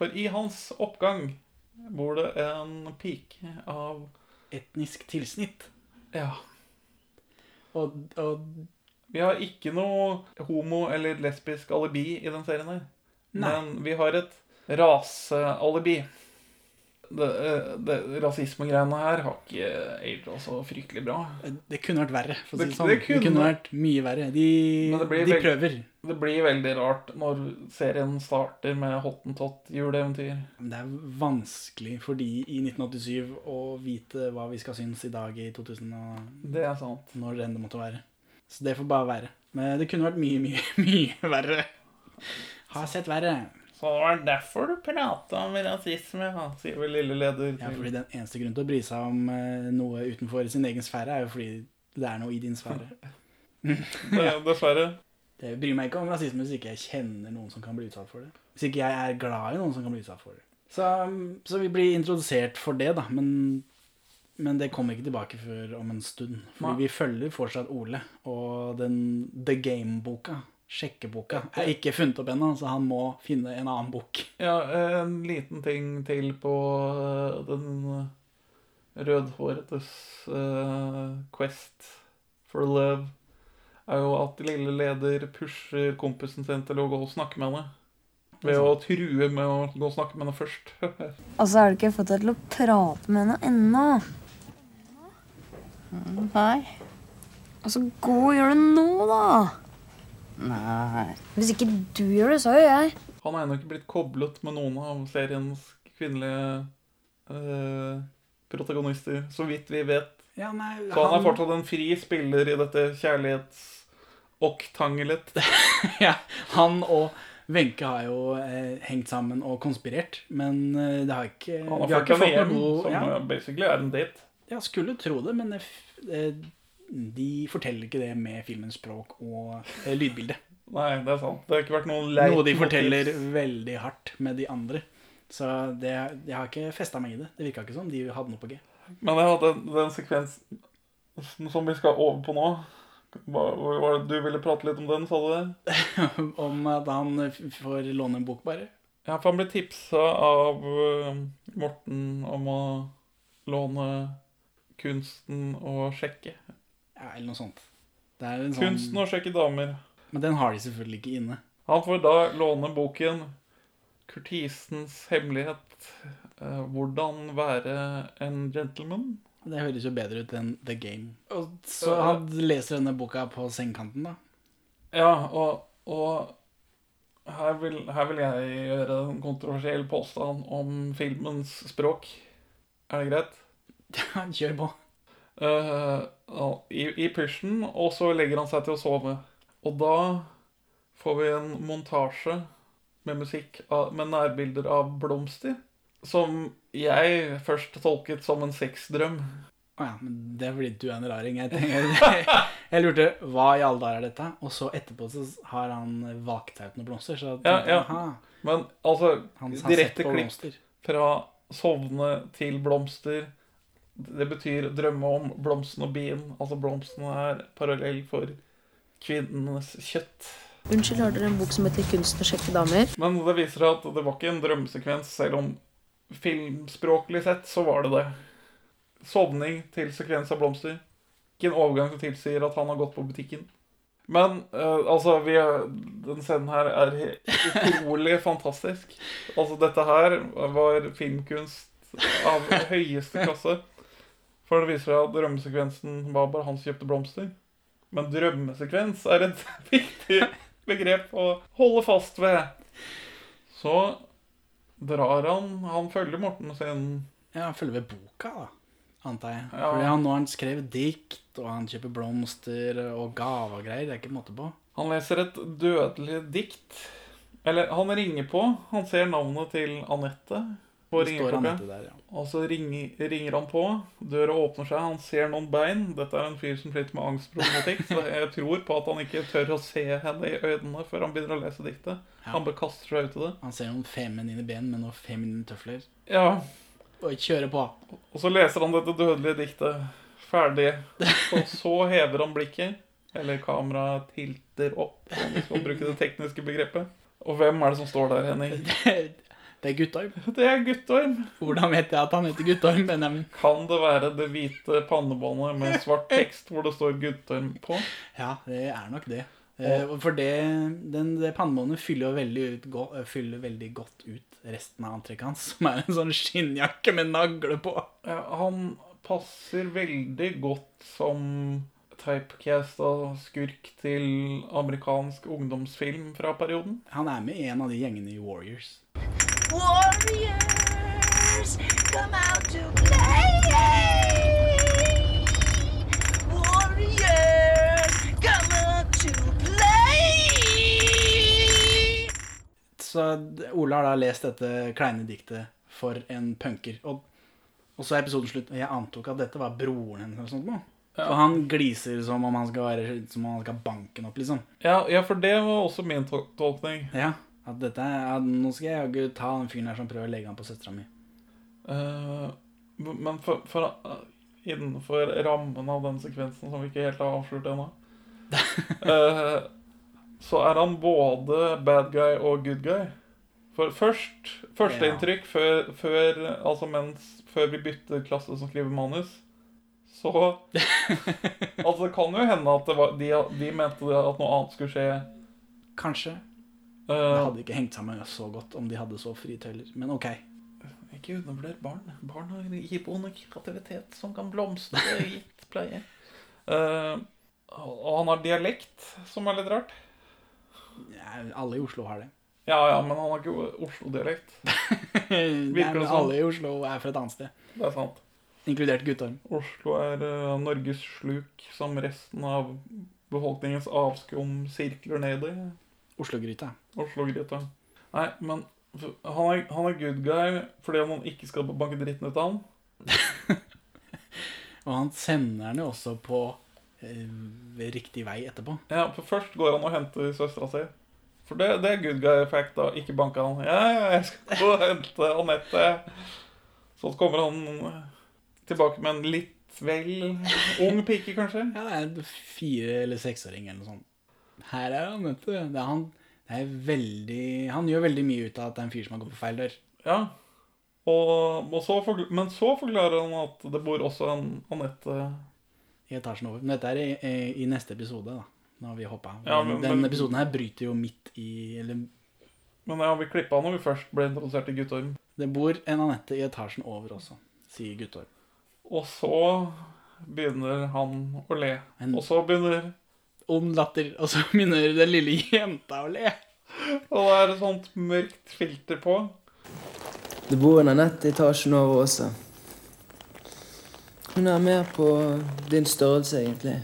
For i hans oppgang bor det en pike av Etnisk tilsnitt. Ja. Og, og Vi har ikke noe homo- eller lesbisk alibi i den serien her. Nei. Men vi har et rasealibi. det, det rasismegreiene her har ikke aged så fryktelig bra. Det kunne vært verre, for å si Det- det sånn. det Det kunne- kunne, vært mye verre. De, de veld- prøver. Det blir veldig rart når serien starter med Hottentott juleeventyr. Det er vanskelig for de i 1987 å vite hva vi skal synes i dag i 2000 og Det er sant. når det enn det måtte være. Så det får bare være. Men det kunne vært mye, mye, mye verre. Har sett verre. Så det var derfor du prata om rasisme, ja, sier vel lille leder. Ja, fordi Den eneste grunnen til å bry seg om eh, noe utenfor sin egen sfære, er jo fordi det er noe i din sfære. Det- Dessverre. Det bryr meg ikke om rasisme hvis ikke jeg kjenner noen som kan bli utsatt for det. Hvis ikke jeg er glad i noen som kan bli utsatt for det. Så, så vi blir introdusert for det, da. Men, men det kommer ikke tilbake før om en stund. Fordi vi følger fortsatt Ole. Og den The Game-boka, sjekkeboka, er ikke funnet opp ennå, så han må finne en annen bok. Ja, en liten ting til på øh, den rødhåretes øh, quest for love, er jo at lille leder pusher kompisen sin til å gå og snakke med henne. Ved å true med å gå og snakke med henne først. Og så har du ikke fått deg til å prate med henne ennå. Nei. Altså, gå og gjør det nå, da. Nei. Hvis ikke du gjør det, så gjør jeg. Han er ennå ikke blitt koblet med noen av seriens kvinnelige øh, protagonister, så vidt vi vet. Ja, nei, Så han er fortsatt en fri spiller i dette kjærlighets-oktangelet. ja, han og Wenche har jo eh, hengt sammen og konspirert, men eh, det har ikke Han har fått hjem, noe som ja. basically er en date. Ja, skulle tro det, men eh, de forteller ikke det med filmens språk og eh, lydbilde. Nei, det er sant. Det har ikke vært noen leit Noe de motiv. forteller veldig hardt med de andre. Så det, jeg har ikke festa meg i det. Det virka ikke som de hadde noe på G. Men jeg hadde den, sekvensen som vi skal over på nå. Du ville prate litt om den, sa du det? Om at han får låne en bok, bare. Ja, for han ble tipsa av øh, Morten om å låne kunsten å sjekke. Ja, eller noe sånt. Det en sånn... Kunsten å sjekke damer. Men den har de selvfølgelig ikke inne. Han får da låne boken 'Kurtisens hemmelighet'. eh, hvordan være en gentleman. Det høres jo bedre ut enn The Game. Og så han leser denne boka på sengekanten, da. Ja, og, og her, vil, her vil jeg gjøre en kontroversiell påstand om filmens språk. Er det greit? Ja, kjør på. Uh, i, I pysjen, og så legger han seg til å sove. Og da får vi en montasje med musikk av, med nærbilder av blomster. Som jeg først tolket som en sexdrøm. Å ja, men det er fordi du er en raring. Jeg, tenker, jeg lurte hva i alle dager er dette? Og så etterpå så har han valgt ut noen blomster. Så tenkte, Ja, ja. aha. Men altså, Han direkte klipp fra sovne til blomster. Det betyr drømme om blomsten og bien. Altså blomsten er parallell for kvinnenes kjøtt. Unnskyld, har dere en bok som heter 'Kunsten å sjekke damer'? Men det viser seg at det var ikke en drømmesekvens, selv om filmspråklig sett så var det det. Sovning til sekvens av blomster. Ikke en overgang som tilsier at han har gått på butikken. Men uh, altså, vi den scenen her er utrolig fantastisk. Altså, dette her var filmkunst av høyeste klasse. For det viser seg at drømmesekvensen var bare han som kjøpte blomster. Men drømmesekvens er et viktig begrep å holde fast ved. Så drar han Han følger Morten sin Ja, han følger ved boka, da, antar jeg. Ja. Fordi han, nå har han skrevet dikt, og han kjøper blomster og gaver og greier. Det er ikke måte på. Han leser et dødelig dikt. Eller han ringer på. Han ser navnet til Anette på ringeklokka. Ja. Og så ringer, ringer han på. Døra åpner seg. Han ser noen bein. Dette er en fyr som sliter med angstproblematikk, så jeg tror på at han ikke tør å se henne i øynene før han begynner å lese diktet. Ja. Han bare kaster seg ut i det. Han ser noen feminine ben med noen feminine tøfler. Ja. Og kjører på. Og så leser han dette dødelige diktet ferdig. Og så hever han blikket. Eller kameraet tilter opp, om vi skal bruke det tekniske begrepet. Og hvem er det som står der, Henning? Det er Guttorm. Det er Guttorm. Hvordan vet jeg at han heter Guttorm, Benjamin? Kan det være det hvite pannebåndet med svart tekst hvor det står Guttorm på? Ja, det er nok det. Eh, og for det, den, det pannebåndet fyller jo veldig, ut, eh, fyller veldig godt ut resten av antrekket hans, som er en sånn skinnjakke med nagle på. Ja, han passer veldig godt som typecasta skurk til amerikansk ungdomsfilm fra perioden. Han er med i en av de gjengene i Warriors. Warriors, come out to play. Warriors, come out to play. Så Ole har da lest dette kleine diktet for en punker. Og, og så er episoden slutt, og jeg antok at dette var broren hennes. eller sånt nå. Ja. For han gliser som om han skal være Som om han skal banke den opp, liksom. Ja, ja, for det var også min tolkning. Ja, at dette at Nå skal jeg jaggu ta den fyren her som prøver å legge an på søstera mi. Uh, men for, for, uh, innenfor rammen av den sekvensen som vi ikke helt har avslørt ennå, uh, så er han både bad guy og good guy. For først Førsteinntrykk før, før, altså mens, før vi bytter klasse som skriver manus, så Altså, det kan jo hende at det var, de, de mente at noe annet skulle skje. Kanskje. Eh, Det hadde ikke hengt sammen så godt om de hadde så fri tøyler. Men ok. Ikke undervurder barn. Barn har iboende kreativitet som kan blomstre i gitt pleie. Uh, og han har dialekt, som er litt rart. Ja, alle i Oslo har det. Ja, ja, men han har ikke Oslo-dialekt. Virker men det sånn? alle i Oslo er fra et annet sted. Det er sant. Inkludert Guttorm. Oslo er uh, Norges sluk som resten av befolkningens avskum sirkler ned i. Oslo-gryta. Oslo-gryta. Nei, men han er, han er good guy fordi han ikke skal banke dritten ut av han. Og han sender den jo også på eh, riktig vei etterpå. Ja, for først går han og henter søstera si. For det, det er good guy fact, da. Ikke banke han. Ja, jeg skal gå og hente Anette. Så kommer han tilbake med en litt vel ung pike, kanskje. Ja, det er en fire- eller seksåring eller noe sånt. Her er han, vet du. Det er han, det er veldig, han gjør veldig mye ut av at det er en fyr som har gått på feil dør. Ja. Og, og så forkl- men så forklarer han at det bor også en Anette I etasjen over. Men dette er i, i, neste episode, da. Nå har vi hoppa. Ja, Men Den men- episoden her bryter jo midt i Eller Men ja, vi klippa når vi først ble introdusert til Guttorm. det bor en Anette i etasjen over også, sier Guttorm. Og så begynner han å le. Og så begynner Ond latter. Og så begynner den lille jenta å le. Og da er det sånt mørkt filter på. Det bor en Anette i etasjen over også. Hun er mer på din størrelse, egentlig.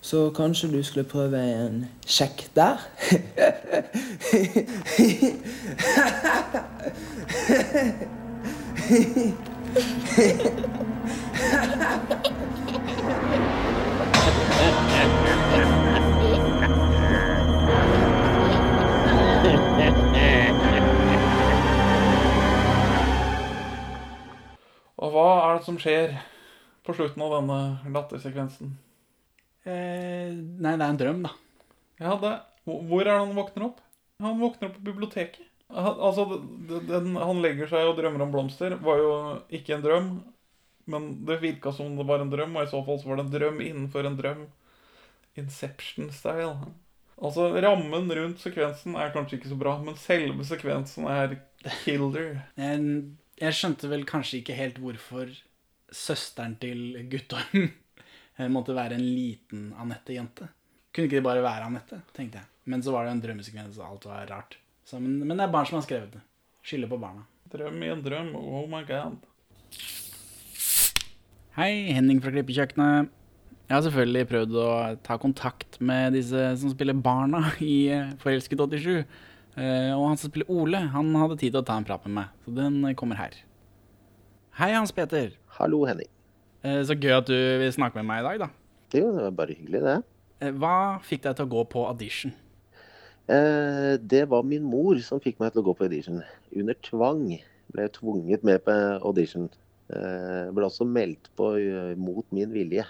Så kanskje du skulle prøve en sjekk der? Og hva er det som skjer på slutten av denne lattersekvensen? Eh, nei, det er en drøm, da. Ja, det, hvor er det han våkner opp? Han våkner opp på biblioteket. Han, altså, den, han legger seg og drømmer om blomster, var jo ikke en drøm. Men det virka som det var en drøm, og i så fall så var det en drøm innenfor en drøm. Inception-style. Altså, rammen rundt sekvensen er kanskje ikke så bra, men selve sekvensen er killer. Jeg, jeg skjønte vel kanskje ikke helt hvorfor søsteren til Guttorm måtte være en liten Anette-jente. Kunne ikke det bare være Anette, tenkte jeg. Men så var det en drømmesekvens, og alt var rart. Så, men, men det er barn som har skrevet det. Skylder på barna. Drøm i en drøm, oh my god. Hei, Henning fra Klippekjøkkenet. Jeg har selvfølgelig prøvd å ta kontakt med disse som spiller barna i eh, Forelsket 87. Eh, Og han som spiller Ole, han hadde tid til å ta en prat med meg, så den kommer her. Hei, Hans Peter. Hallo, Henning. Eh, Så gøy at du vil snakke med meg i dag, da. Jo, det var bare hyggelig, det. Eh, Hva fikk deg til å gå på audition? Eh, det var min mor som fikk meg til å gå på audition. Under tvang. Ble tvunget med på audition. Eh, ble også meldt på eh, mot min vilje.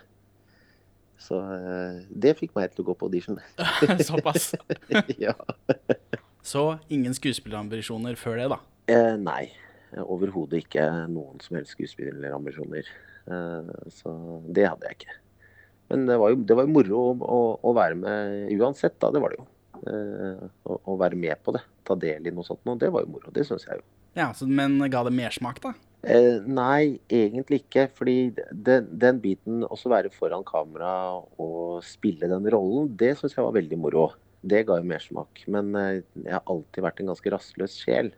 Så eh, det fikk meg til å gå på audition. Såpass. ja. Så ingen skuespillerambisjoner før det, da? Eh, nei. Overhodet ikke noen som helst skuespillerambisjoner. Eh, så det hadde jeg ikke. Men det var jo, det var jo moro å, å, å være med uansett, da. Det var det jo. Eh, å, å være med på det. Ta del i noe sånt. noe. det var jo moro. Det syns jeg jo. Ja, så, Men ga det mersmak, da? Eh, nei, egentlig ikke. Fordi den, den biten, også være foran kamera og spille den rollen, det syns jeg var veldig moro. Det ga jo mersmak. Men eh, jeg har alltid vært en ganske rastløs sjel.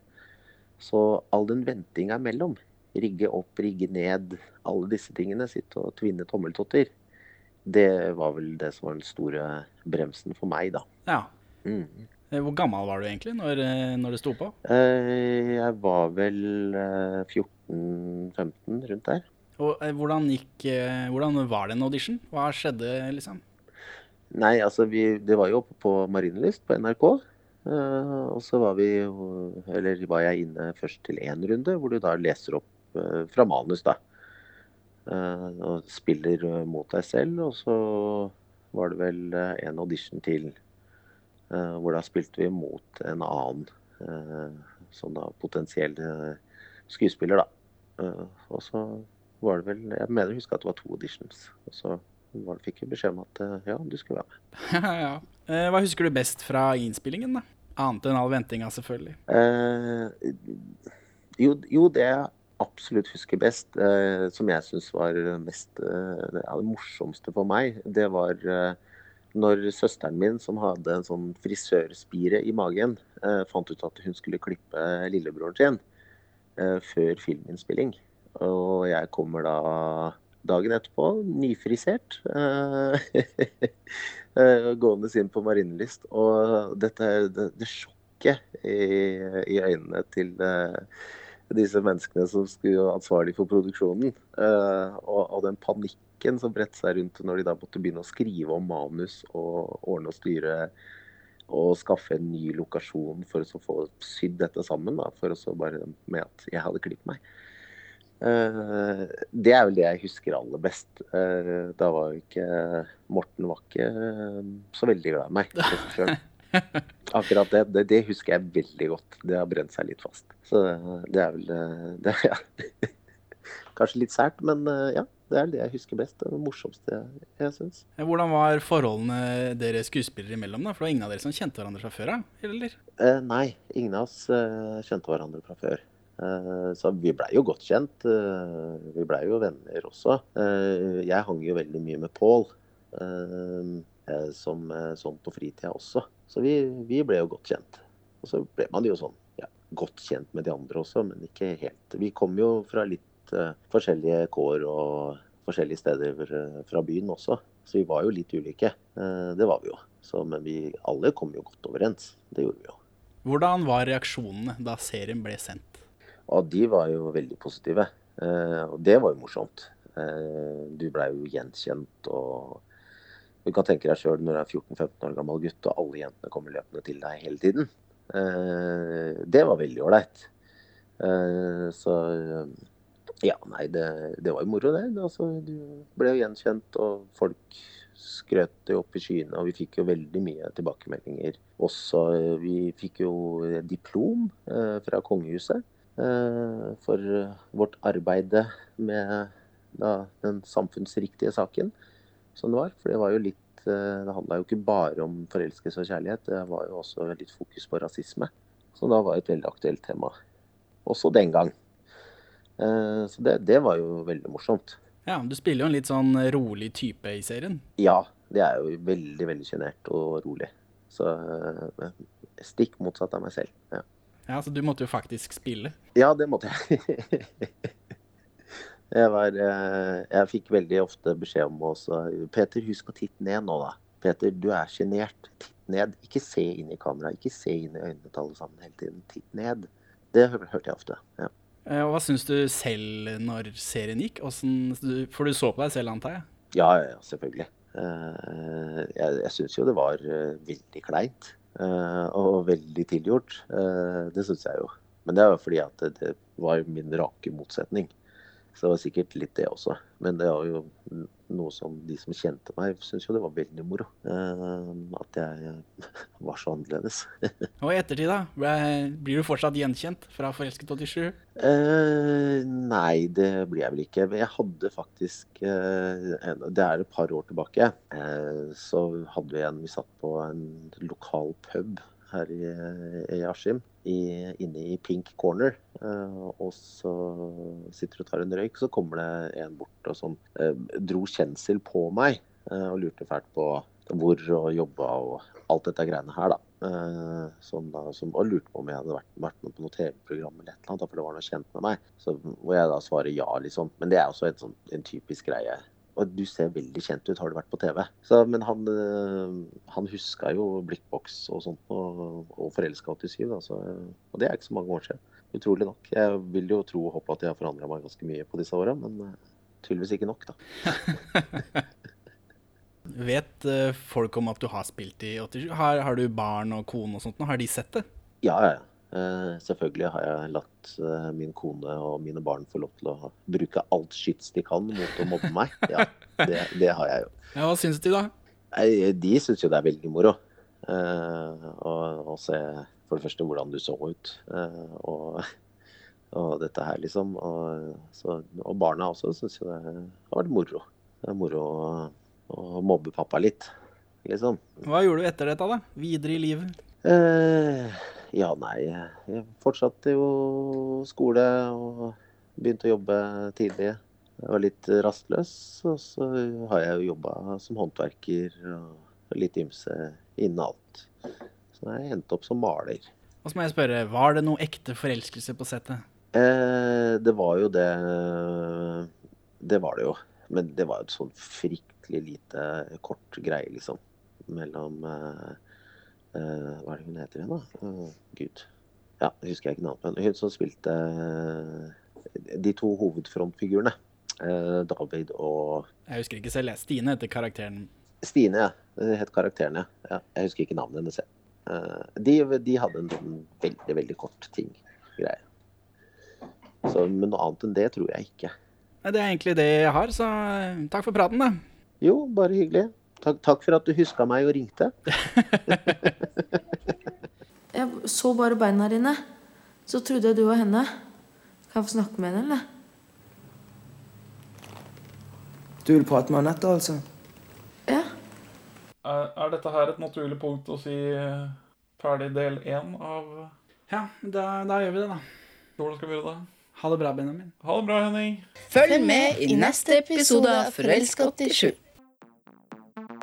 Så all den ventinga imellom, rigge opp, rigge ned, alle disse tingene, sitte og tvinne tommeltotter, det var vel det som var den store bremsen for meg, da. Ja. Mm. Eh, Hvor gammel var du egentlig når, eh, når det sto på? Jeg var vel eh, 14-15, rundt der. Og hvordan gikk Hvordan var det en audition? Hva skjedde, liksom? Nei, altså vi, det var jo oppe på Marienlyst på NRK. Uh, og så var vi Eller var jeg inne først til én runde, hvor du da leser opp uh, fra manus, da. Uh, og spiller mot deg selv. Og så var det vel en audition til hvor da spilte vi mot en annen som da potensiell skuespiller, da. Og så var det vel Jeg mener å huske at det var to auditions. Og så var fikk beskjed om at eh, ja, du skulle være med. ja. Eh, Hva husker du best fra innspillingen, da? Annet enn all ventinga, selvfølgelig. Eh, jo, jo, det jeg absolutt husker best, eh, som jeg syns var mest eh, det, ja, det morsomste for meg, det var eh, når søsteren min, som hadde en sånn frisørspire i magen, eh, fant ut at hun skulle klippe lillebroren sin eh, før filminnspilling. Og jeg kommer da dagen etterpå, nyfrisert, eh, eh, gående inn på Marienlyst. Og dette, det, det sjokket i, i øynene til eh, disse menneskene som skulle være ansvarlig for produksjonen, og, og den panikken som bredte seg rundt når de da måtte begynne å skrive om manus og ordne og styre og skaffe en ny lokasjon for å få sydd dette sammen, da, for å så bare med at jeg hadde klippet meg. Eh, det er vel det jeg husker aller best. Eh, da var jo ikke Morten var ikke eh, så veldig glad i meg. Akkurat det, det, det husker jeg veldig godt. Det har brent seg litt fast. Så det er vel det, ja. Kanskje litt sært, men ja. Det er det jeg husker best. Det er det morsomste jeg, syns. Hvordan var forholdene dere skuespillere imellom? da? For det var ingen av dere som kjente hverandre fra før av? Eller? Eh, nei, ingen av oss kjente hverandre fra før. Eh, så vi blei jo godt kjent. eh, vi blei jo venner også. Eh, jeg hang jo veldig mye med Pål, som, eh, sånn på fritida også. Så vi, vi ble jo godt kjent. Og så ble man jo sånn ja, godt kjent med de andre også, men ikke helt. Vi kom jo fra litt forskjellige kår og forskjellige steder fra byen også. Så vi var jo litt ulike. Det var vi jo. Så, men vi alle kom jo godt overens. Det gjorde vi jo. Hvordan var reaksjonene da serien ble sendt? Og de var jo veldig positive. Eh, og det var jo morsomt. Eh, du blei jo gjenkjent og Du kan tenke deg sjøl når du er 14-15 år gammel gutt og alle jentene kommer løpende til deg hele tiden. Eh, det var veldig ålreit. Så ja, nei, det, det var jo moro, det. Altså, du ble jo gjenkjent, og folk skrøt jo opp i skyene. Og vi fikk jo veldig mye tilbakemeldinger. Også, vi fikk jo diplom fra kongehuset eh, for vårt arbeid med da, den samfunnsriktige saken som det var. For det var jo litt eh, Det handla jo ikke bare om forelskelse og kjærlighet, det var jo også litt fokus på rasisme. Som da var et veldig aktuelt tema. Også den gang. Eh, Så det, det var jo veldig morsomt. Ja, Du spiller jo en litt sånn rolig type i serien. Ja, det er jo veldig, veldig sjenert og rolig. Så eh, stikk motsatt av meg selv. Ja, Ja, Så du måtte jo faktisk spille. ja det måtte jeg. jeg, var, eh, jeg fikk veldig ofte beskjed om også Peter, husk å titte ned nå, da. Peter, du er sjenert. Titt ned. Ikke se inn i kamera. Ikke se inn i øynene til alle sammen hele tiden. Titt ned. Det hørte jeg ofte. ja. Eh, Og Hva syns du selv når serien gikk? Hvordan, for du så på deg selv, antar jeg? Ja, ja, selvfølgelig. Eh, jeg jeg syns jo det var veldig kleint. Eh, og veldig tilgjort. Eh, det syns jeg jo. Men det jo fordi at det var min rake motsetning. Så det var sikkert litt det også. Men det var jo noe som de som kjente meg, syntes jo det var veldig moro. Eh, at jeg var så annerledes. Og i ettertid, da? Blir du fortsatt gjenkjent fra Forelsket 87? Eh, nei, det blir jeg vel ikke. Jeg hadde faktisk eh, en, Det er et par år tilbake. Eh, så hadde vi en Vi satt på en lokal pub her i, i Askim, i, inne i Pink Corner. Eh, og så sitter du og tar en røyk, så kommer det en bort og som eh, dro kjensel på meg. eh, og lurte fælt på hvor og jobba og alt dette greiene her, da. Som da som, og lurte på om jeg hadde vært, vært med på noe TV-program eller et eller annet, for det var noe kjent med meg. Så, hvor jeg da svarer ja, liksom. Men det er også en, sånn, en typisk greie. Og du ser veldig kjent ut, har du vært på TV? Så, men han, eh, han huska jo Blikkboks og sånt, og, og Forelska 87, Altså, og det er ikke så mange år siden. Utrolig nok. Jeg vil jo tro og håpe at jeg har forandra meg ganske mye på disse åra, men eh, tydeligvis ikke nok, da. Vet eh, folk om at du har spilt i 87? Har, har du barn og kone og sånt? Har de sett det? Ja, ja. Eh, selvfølgelig har jeg latt eh, min kone og mine barn få lov til å bruke alt skits de kan mot å mobbe meg. Ja, det, det har jeg jo. Ja, Hva syns de, da? De syns jo det er veldig moro. Å og se for det første hvordan du så ut. eh, og, og dette her, liksom. Og, så, og barna også syns jo det har vært moro. Det er moro å, å mobbe pappa litt, liksom. Hva gjorde du etter dette, da? Videre i livet? Eh, ja, nei. Jeg fortsatte jo skole og begynte å jobbe tidlig. Jeg var litt rastløs, og så har jeg jo jobba som håndverker og litt ymse innen alt. Så jeg endte opp som maler. Og så må jeg spørre, var det noe ekte forelskelse på settet? Eh, det var jo det Det var det jo. Men det var jo et sånn fryktelig lite kort greie, liksom. Mellom eh, Hva er det hun heter igjen, da? Å, Gud. Ja, det husker jeg ikke navnet på. henne. Hun som spilte eh, de to hovedfrontfigurene. eh, David og Jeg husker ikke selv. Stine heter karakteren. Stine, ja. Det het karakteren, ja. Jeg husker ikke navnet hennes. jeg. Eh, De, de hadde en sånn veldig, veldig kort ting. Greie. Så, men noe annet enn det tror jeg ikke. Det er egentlig det jeg har, så eh, takk for praten, da. Jo, bare hyggelig. Takk, takk for at du huska meg og ringte. Jeg så bare beina dine. Så trodde jeg du var henne. Kan jeg få snakke med henne, eller? Du vil prate med Anette, altså? Er, er dette her et naturlig punkt å si eh, ferdig del én av Ja, da, da gjør vi det, da. Hvordan skal vi gjøre det? Ha det bra, Benjamin. Ha det bra, Henning. Følg med i neste episode av Forelska 87.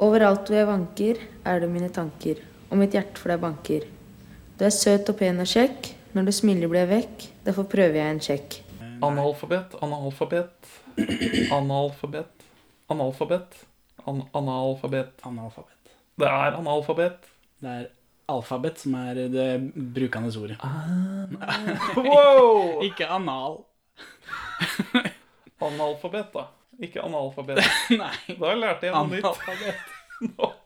Overalt hvor jeg vanker, er du mine tanker, og mitt hjerte for deg banker. Du er søt og pen og kjekk, når du smiler blir jeg vekk, derfor prøver jeg en sjekk. Analfabet, analfabet, analfabet, analfabet, an analfabet. Analfabet. Det er analfabet. Det er alfabet som er det brukende ordet. Wow! Ikke anal. Analfabet, da. Ikke analfabet. Nei. Da lærte jeg noe nytt.